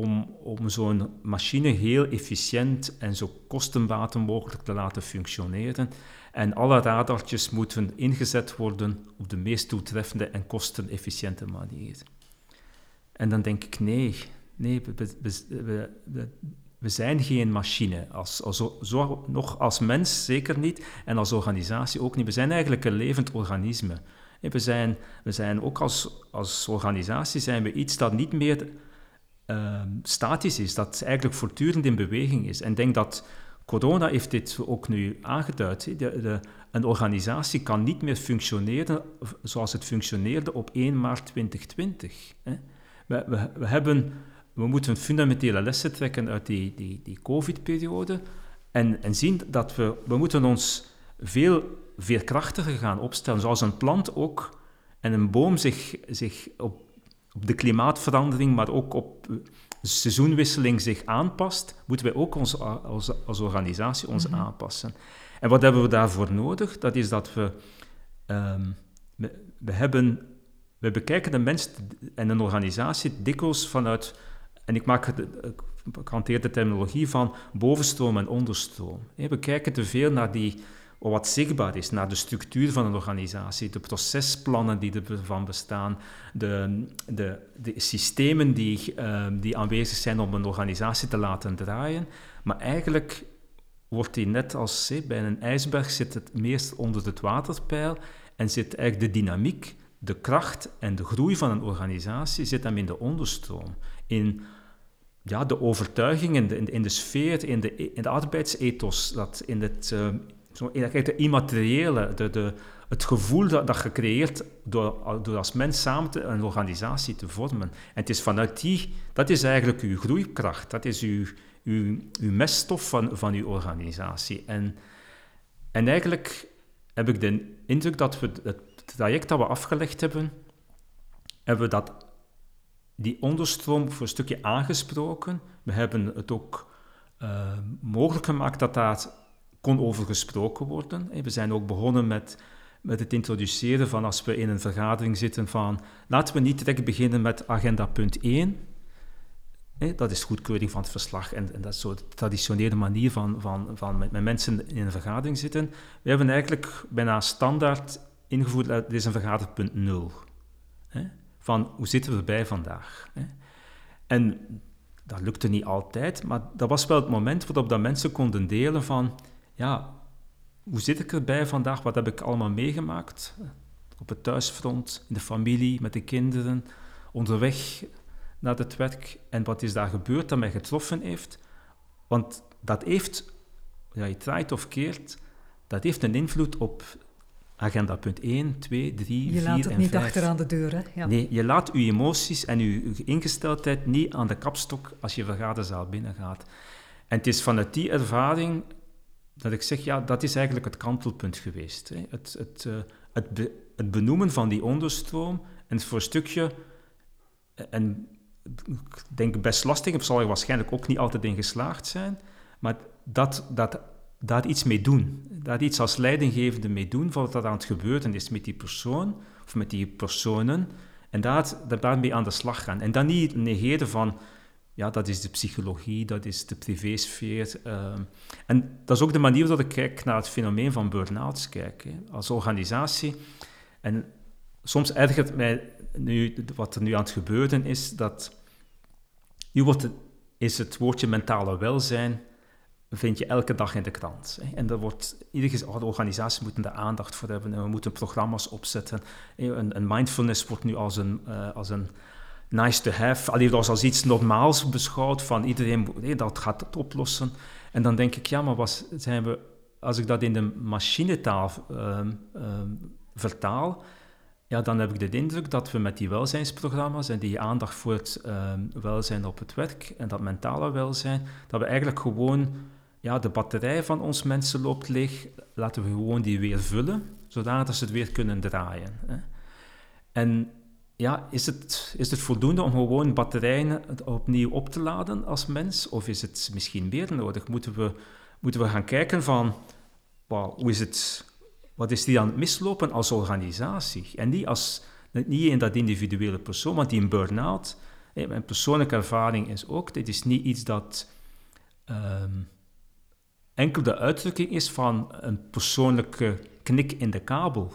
om, om zo'n machine heel efficiënt en zo kostenbaten mogelijk te laten functioneren. En alle radartjes moeten ingezet worden op de meest toetreffende en kostenefficiënte manier. En dan denk ik, nee, nee we, we zijn geen machine. Als, als, zo, nog als mens zeker niet, en als organisatie ook niet. We zijn eigenlijk een levend organisme. We zijn, we zijn ook als, als organisatie zijn we iets dat niet meer Ehm, statisch is, dat eigenlijk voortdurend in beweging is. En ik denk dat corona heeft dit ook nu aangeduid. De, de, een organisatie kan niet meer functioneren zoals het functioneerde op 1 maart 2020. Hè. We, we, hebben, we moeten fundamentele lessen trekken uit die, die, die COVID-periode en, en zien dat we, we moeten ons veel veerkrachtiger gaan opstellen, zoals een plant ook en een boom zich, zich op op de klimaatverandering, maar ook op seizoenwisseling zich aanpast, moeten wij ook ons, als, als organisatie ons mhm. aanpassen. En wat hebben we daarvoor nodig? Dat is dat we, um, we, hebben, we bekijken de mens en een organisatie dikwijls vanuit, en ik maak het, ik hanteer de terminologie van bovenstroom en onderstroom. We kijken te veel naar die wat zichtbaar is naar de structuur van een organisatie, de procesplannen die ervan bestaan, de, de, de systemen die, uh, die aanwezig zijn om een organisatie te laten draaien. Maar eigenlijk wordt die net als bij een ijsberg zit het meest onder het waterpeil en zit eigenlijk de dynamiek, de kracht en de groei van een organisatie zit hem in de onderstroom. In ja, de overtuiging, in de, in de sfeer, in de, in de arbeidsethos, dat in het, uh, zo, immateriële, de, de, het gevoel dat, dat je creëert door, door als mens samen een organisatie te vormen. En het is vanuit die, dat is eigenlijk uw groeikracht, dat is uw, uw, uw meststof van, van uw organisatie. En, en eigenlijk heb ik de indruk dat we het traject dat we afgelegd hebben, hebben we dat, die onderstroom voor een stukje aangesproken. We hebben het ook uh, mogelijk gemaakt dat dat kon over gesproken worden. We zijn ook begonnen met, met het introduceren van als we in een vergadering zitten van laten we niet direct beginnen met agenda punt 1. dat is goedkeuring van het verslag en, en dat is zo de traditionele manier van, van, van met, met, mensen in een vergadering zitten. We hebben eigenlijk bijna standaard ingevoerd, dat dit is een vergaderpunt 0. Van hoe zitten we erbij vandaag? En dat lukte niet altijd, maar dat was wel het moment waarop dat mensen konden delen van, ja, hoe zit ik erbij vandaag? Wat heb ik allemaal meegemaakt? Op het thuisfront, in de familie, met de kinderen, onderweg naar het werk. En wat is daar gebeurd dat mij getroffen heeft? Want dat heeft, ja, je draait of keert, dat heeft een invloed op agenda punt 1, 2, 3, 4 en 5. Je laat het niet achter aan de deur, hè? Ja. Nee, je laat je emoties en je ingesteldheid niet aan de kapstok als je vergaderzaal binnengaat. En het is vanuit die ervaring dat ik zeg, ja, dat is eigenlijk het kantelpunt geweest. Hè. Het, het, uh, het, het, benoemen van die onderstroom en voor een stukje, eh, en ik denk best lastig, of zal er waarschijnlijk ook niet altijd in geslaagd zijn, maar dat, dat, daar iets mee doen, daar iets als leidinggevende mee doen, wat er aan het gebeuren is met die persoon of met die personen, en daar, daarmee aan de slag gaan. En dan niet negeren van, ja, dat is de psychologie, dat is de privésfeer. Uh, en dat is ook de manier waarop ik kijk naar het fenomeen van burn-outs kijk, als organisatie. En soms ergert mij nu, wat er nu aan het gebeuren is, dat nu wordt het, is het woordje mentale welzijn vind je elke dag in de krant. Hè. En er wordt, iedere organisatie moet er aandacht voor hebben en we moeten programma's opzetten. Een, mindfulness wordt nu als een, uh, als een nice to have, alleen dat als iets normaals beschouwd, van iedereen, nee, dat gaat het oplossen. En dan denk ik, ja, maar was, zijn we, als ik dat in de machinetaal uh, vertaal, ja, dan heb ik de indruk dat we met die welzijnsprogramma's en die aandacht voor het ehm, welzijn op het werk en dat mentale welzijn, dat we eigenlijk gewoon, ja, de batterij van ons mensen loopt leeg, laten we gewoon die weer vullen, zodat ze het weer kunnen draaien. Hè. En ja, is het, is het voldoende om gewoon batterijen opnieuw op te laden als mens? Of is het misschien meer nodig? Moeten we, moeten we gaan kijken van, hoe is het, wat is die aan het mislopen als organisatie? En niet, als, niet in dat individuele persoon, want die een burn-out, mijn persoonlijke ervaring is ook, dit is niet iets dat um, enkel de uitdrukking is van een persoonlijke knik in de kabel.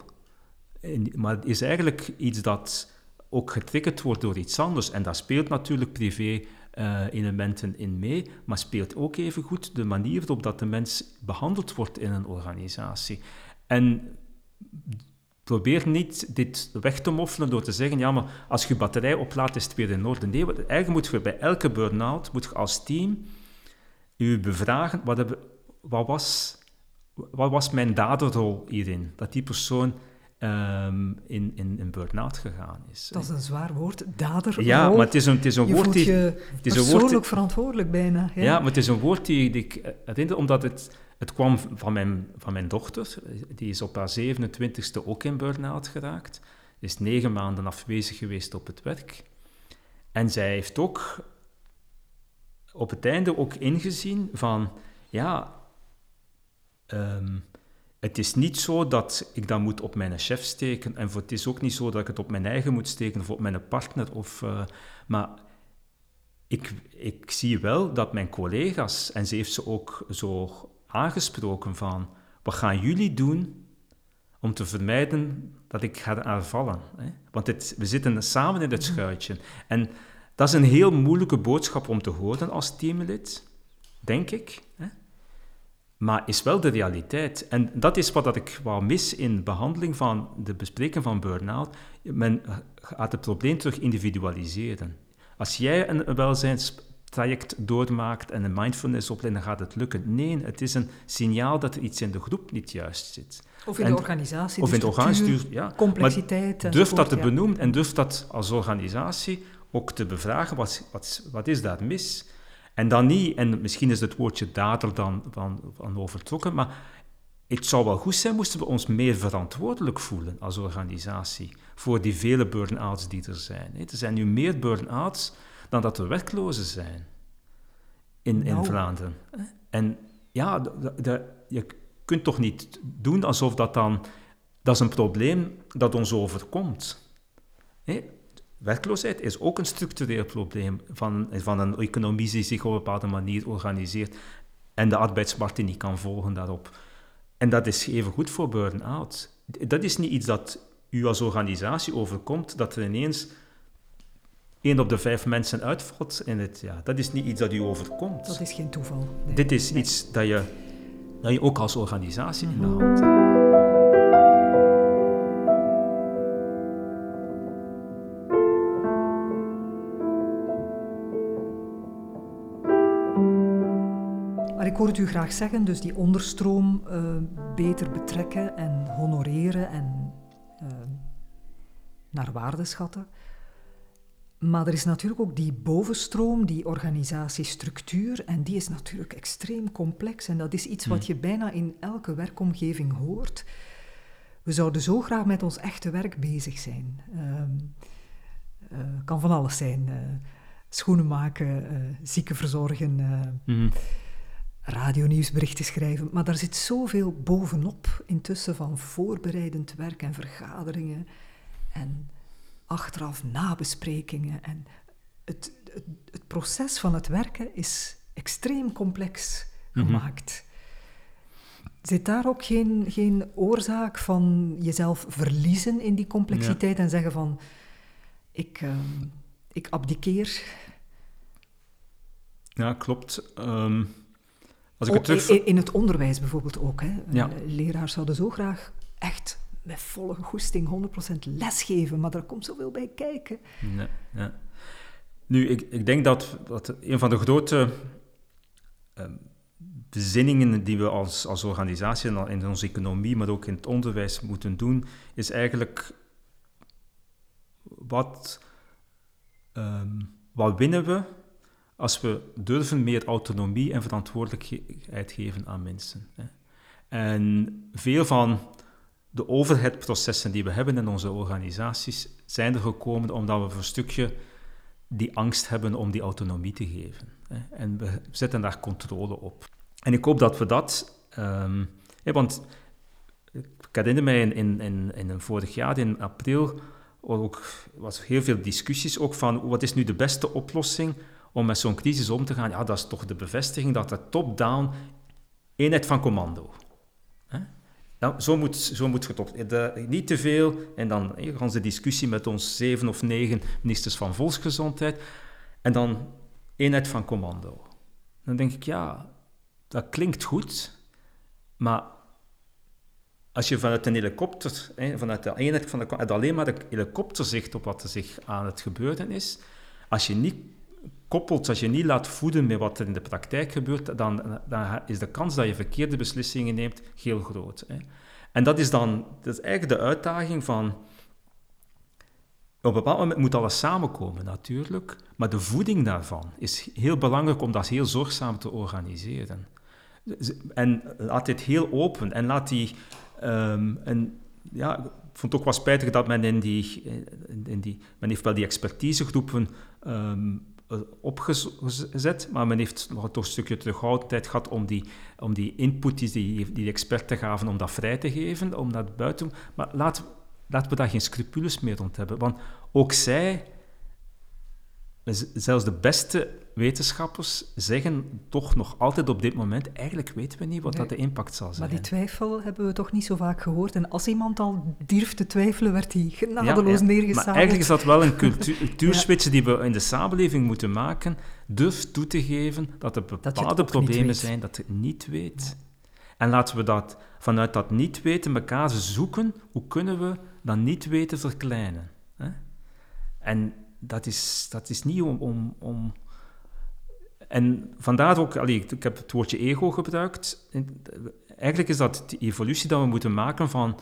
Maar het is eigenlijk iets dat ook getriggerd wordt door iets anders. En daar speelt natuurlijk privé-elementen uh, in mee, maar speelt ook even goed de manier waarop dat de mens behandeld wordt in een organisatie. En probeer niet dit weg te moffelen door te zeggen, ja, maar als je batterij oplaadt, is het weer in orde. Nee, eigenlijk moet je bij elke burn-out, moet je als team je bevragen, wat, wat, was, wat was mijn daderrol hierin? Dat die persoon um, in, in, in burn-out gegaan is. Dat is een zwaar woord, dader. Ja, maar het is een, het is een woord die... Je het is persoonlijk een woord, verantwoordelijk bijna. Ja. ja. maar het is een woord die, die ik herinner, omdat het, het kwam van mijn, van mijn dochter. Die is op haar 27e ook in burn-out geraakt. Is negen maanden afwezig geweest op het werk. En zij heeft ook op het einde ook ingezien van, ja... Um, het is niet zo dat ik dat moet op mijn chef steken. En het is ook niet zo dat ik het op mijn eigen moet steken of op mijn partner. Of, uh, maar ik, ik zie wel dat mijn collega's, en ze heeft ze ook zo aangesproken van, wat gaan jullie doen om te vermijden dat ik ga aanvallen? Hè? Want het, we zitten samen in het schuitje. En dat is een heel moeilijke boodschap om te horen als teamlid, denk ik. Hè? Maar is wel de realiteit. En dat is wat dat ik wou mis in behandeling van de bespreking van burn-out. Men gaat het probleem terug individualiseren. Als jij een welzijnstraject doormaakt en een mindfulness opleiding, dan gaat het lukken. Nee, het is een signaal dat er iets in de groep niet juist zit. Of in de organisatie, Of in de organisatie, ja. complexiteit. Maar durf dat te benoemen en durf dat als organisatie ook te bevragen. Wat, wat, wat is daar mis? En dan niet, en misschien is het woordje dader dan van, van overtrokken, maar het zou wel goed zijn moesten we ons meer verantwoordelijk voelen als organisatie voor die vele burn-outs die er zijn. Er zijn nu meer burn-outs dan dat er werklozen zijn in, in nou. Vlaanderen. En ja, de, de, je kunt toch niet doen alsof dat dan dat is een probleem dat ons overkomt. Werkloosheid is ook een structureel probleem van, van een economie die zich op een bepaalde manier organiseert en de arbeidsmarkt die niet kan volgen daarop. En dat is even goed voor burn-out. Dat is niet iets dat u als organisatie overkomt, dat er ineens één op de vijf mensen uitvalt in het ja, Dat is niet iets dat u overkomt. Dat is geen toeval. Dit is iets dat je, dat je ook als organisatie in de hand hebt. Ik hoor het u graag zeggen, dus die onderstroom uh, beter betrekken en honoreren en uh, naar waarde schatten. Maar er is natuurlijk ook die bovenstroom, die organisatiestructuur, en die is natuurlijk extreem complex. En dat is iets wat hmm. je bijna in elke werkomgeving hoort. We zouden zo graag met ons echte werk bezig zijn. Uh, kan van alles zijn. schoenen maken, zieken verzorgen. Mm radionieuwsberichten schrijven. Maar daar zit zoveel bovenop intussen van voorbereidend werk en vergaderingen en achteraf nabesprekingen. En het, het, het proces van het werken is extreem complex mhm. gemaakt. Zit daar ook geen, geen oorzaak van jezelf verliezen in die complexiteit en zeggen van ik, uh, ik abdiceer? Ja, klopt. Um als ik het terug... in, in, het onderwijs bijvoorbeeld ook. Hè. Ja. Leraars zouden zo graag echt met volle goesting 100% lesgeven, maar er komt zoveel bij kijken. Nee, ja. Nu, ik, ik denk dat, dat een van de grote uh, bezinningen die we als, als organisatie in onze economie, maar ook in het onderwijs moeten doen, is eigenlijk wat, um, wat winnen we als we durven meer autonomie en verantwoordelijkheid geven aan mensen. En veel van de overheidprocessen die we hebben in onze organisaties zijn er gekomen omdat we voor een stukje die angst hebben om die autonomie te geven. En we zetten daar controle op. En ik hoop dat we dat... Hè, want ik herinner mij in, in, in, vorig jaar, in april, ook, was heel veel discussies ook van wat is nu de beste oplossing om met zo'n crisis om te gaan, ja, dat is toch de bevestiging dat de top-down eenheid van commando. Hè? Nou, zo moet, zo moet het De, niet te veel, en dan gaan ze discussie met ons zeven of negen ministers van Volksgezondheid, en dan eenheid van commando. Dan denk ik, ja, dat klinkt goed, maar als je vanuit een helikopter, vanuit de eenheid van de, alleen maar de helikopterzicht op wat er zich aan het gebeuren is, als je niet koppelt, als je niet laat voeden met wat er in de praktijk gebeurt, dan, dan is de kans dat je verkeerde beslissingen neemt heel groot. Hè. En dat is dan dat is eigenlijk de uitdaging van. Op een bepaald moment moet alles samenkomen, natuurlijk, maar de voeding daarvan is heel belangrijk om dat heel zorgzaam te organiseren. En laat dit heel open en laat die. Um, en, ja, ik vond het ook wel spijtig dat men in die, in die men heeft wel die expertisegroepen um, eh, opgezet, maar men heeft nog toch een stukje terughoudendheid gehad om die, om die input die, die, die experten gaven, om dat vrij te geven, om dat buiten... Maar laten, laten we daar geen scrupules meer rond hebben, want ook zij zelfs de beste wetenschappers zeggen toch nog altijd op dit moment, eigenlijk weten we niet wat dat de impact zal zijn. Maar die twijfel hebben we toch niet zo vaak gehoord. En als iemand al durft te twijfelen, werd hij genadeloos ja, ja. Maar eigenlijk is dat wel een cultuurswitch die we in de samenleving moeten maken. Durf toe te geven dat er bepaalde problemen zijn dat het niet weet. En laten we dat vanuit dat niet weten elkaar zoeken, hoe kunnen we dat niet weten verkleinen. Hè? En dat is, dat is niet om, om, om... En vandaar ook, allee, ik heb het woordje ego gebruikt. Eigenlijk is dat de evolutie dat we moeten maken van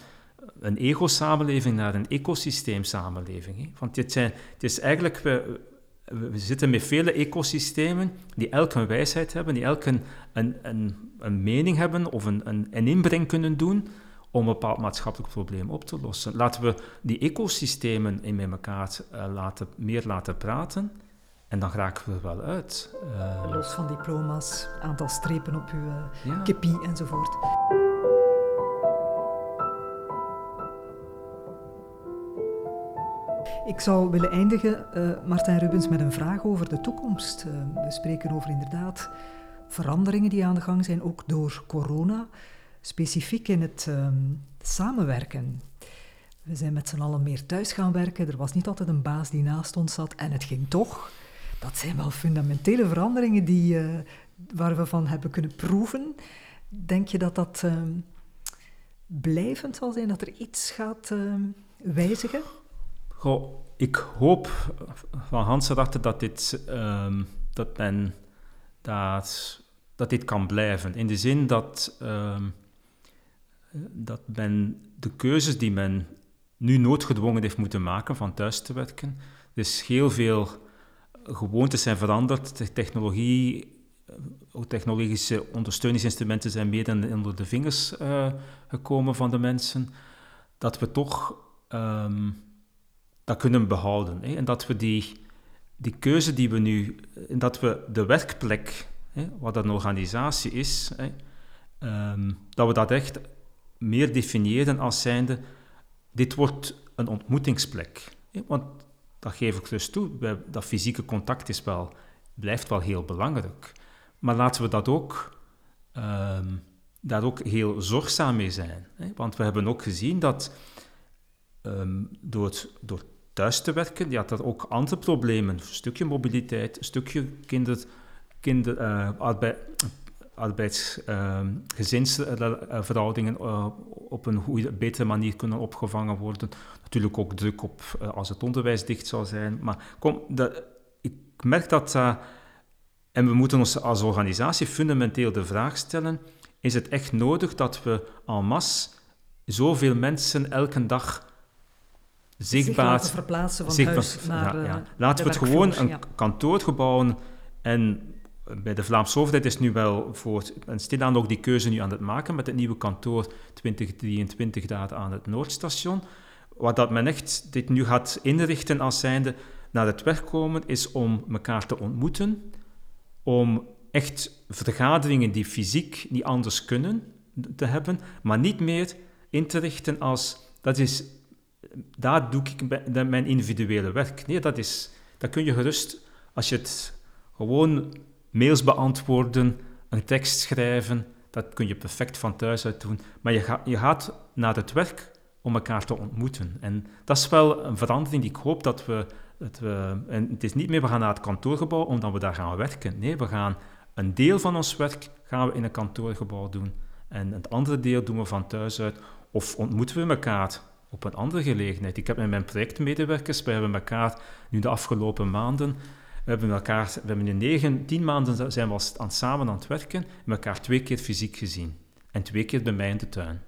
een ego-samenleving naar een ecosysteemsamenleving. Want dit zijn, het is eigenlijk, we, we zitten met vele ecosystemen die elk een wijsheid hebben, die elk een, een, een, een mening hebben of een, een, een inbreng kunnen doen om een bepaald maatschappelijk probleem op te lossen. Laten we die ecosystemen in met elkaar uh, laten, meer laten praten en dan raken we er wel uit. Uh, Los van diploma's, aantal strepen op uw uh, ja. enzovoort. Ik zou willen eindigen, uh, Martijn Rubens, met een vraag over de toekomst. Uh, we spreken over inderdaad veranderingen die aan de gang zijn, ook door corona. Specifiek in het uh, samenwerken. We zijn met z'n allen meer thuis gaan werken. Er was niet altijd een baas die naast ons zat en het ging toch. Dat zijn wel fundamentele veranderingen die, uh, waar we van hebben kunnen proeven. Denk je dat dat ehm, blijvend zal zijn, dat er iets gaat ehm, wijzigen? Goh, ik hoop van Hans erachter dat dit, ehm, dat men dat, dat dit kan blijven. In de zin dat, dat men de keuzes die men nu noodgedwongen heeft moeten maken van thuis te werken. Dus heel veel gewoontes zijn veranderd. De technologie, eh, technologische ondersteuningsinstrumenten zijn meer dan onder de vingers uh, gekomen van de mensen. Dat we toch um, dat kunnen behouden. Hè? En dat we die, die keuze die we nu, en dat we de werkplek, hè, wat een organisatie is, hè, um, dat we dat echt meer definiëren als zijnde dit wordt een ontmoetingsplek. Want dat geef ik dus toe, dat fysieke contact is wel, blijft wel heel belangrijk. Maar laten we dat ook, um, daar ook heel zorgzaam mee zijn. Want we hebben ook gezien dat um, door, door thuis te werken, ja, dat ook andere problemen, een stukje mobiliteit, een stukje kinder, kinder, uh, arbeid, arbeids-gezinsverhoudingen uh, op een goede, betere manier kunnen opgevangen worden. Natuurlijk ook druk op uh, als het onderwijs dicht zou zijn. Maar kom, dat, ik merk dat, en we moeten ons als organisatie fundamenteel de vraag stellen, is het echt nodig dat we en masse zoveel mensen elke dag zichtbaar... Zich verplaatsen van huis naar ja, ja. Laten we het gewoon een ja. kantoorgebouw en bij de Vlaamse overheid is nu wel voor en stilaan ook die keuze nu aan het maken met het nieuwe kantoor 2023 daar aan het Noordstation. Wat dat men echt dit nu gaat inrichten als zijnde naar het werk komen, is om elkaar te ontmoeten, om echt vergaderingen die fysiek niet anders kunnen te hebben, maar niet meer in te richten als dat is, daar doe ik mijn individuele werk. Nee, dat is, dat kun je gerust, als je het gewoon mails beantwoorden, een tekst schrijven, dat kun je perfect van thuis uit doen. Maar je, ga, je gaat naar het werk om elkaar te ontmoeten. En dat is wel een verandering die ik hoop dat we... Het, we en het is niet meer, we gaan naar het kantoorgebouw omdat we daar gaan werken. Nee, we gaan een deel van ons werk gaan we in een kantoorgebouw doen. En het andere deel doen we van thuis uit. Of ontmoeten we elkaar op een andere gelegenheid. Ik heb met mijn projectmedewerkers, we hebben elkaar nu de afgelopen maanden we hebben elkaar, we hebben in negen, tien maanden zijn we aan, samen aan het werken en elkaar twee keer fysiek gezien. En twee keer bij mij in de tuin.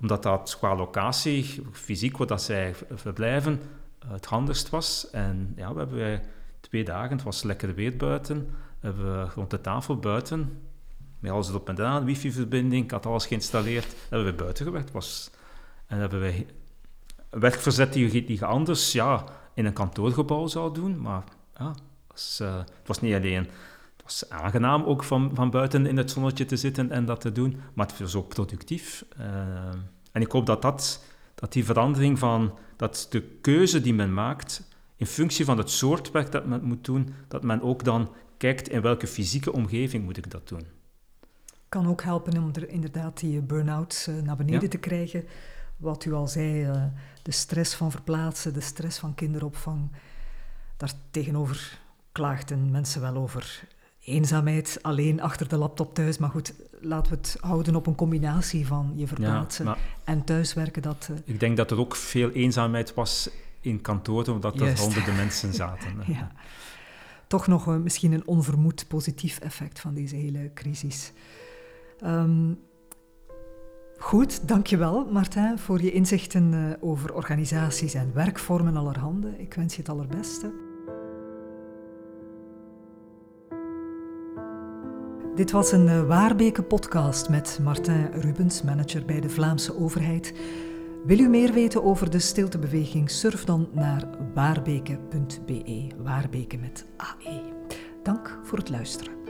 Omdat dat qua locatie, fysiek, waar dat zij verblijven, het handigst was. En ja, we hebben twee dagen, het was lekker weer buiten, hebben we rond de tafel buiten, met alles erop en eraan, wifi-verbinding, ik had alles geïnstalleerd, hebben we buiten gewerkt. Was, en hebben wij werk verzet die, die je anders ja, in een kantoorgebouw zou doen, maar ja, was, uh, het was niet alleen het was aangenaam ook van, van buiten in het zonnetje te zitten en dat te doen, maar het was ook productief. Uh, en ik hoop dat, dat, dat die verandering van dat de keuze die men maakt in functie van het soort werk dat men moet doen, dat men ook dan kijkt in welke fysieke omgeving moet ik dat doen. Kan ook helpen om er inderdaad die burn-outs uh, naar beneden ja. te krijgen. Wat u al zei, de stress van verplaatsen, de stress van kinderopvang. Daartegenover klaagden mensen wel over eenzaamheid, alleen achter de laptop thuis. Maar goed, laten we het houden op een combinatie van je verplaatsen ja, en thuiswerken. Dat, uh... Ik denk dat er ook veel eenzaamheid was in kantoren, omdat er honderden mensen zaten. ja. Toch nog uh, misschien een onvermoed positief effect van deze hele crisis. Um, Goed, dankjewel Martijn voor je inzichten uh, over organisaties en werkvormen allerhande. Ik wens je het allerbeste. Dit was een uh, Waarbeke podcast met Martijn Rubens, manager bij de Vlaamse overheid. Wil u meer weten over de stiltebeweging? Surf dan naar waarbeke.be, waarbeke met AE. Dank voor het luisteren.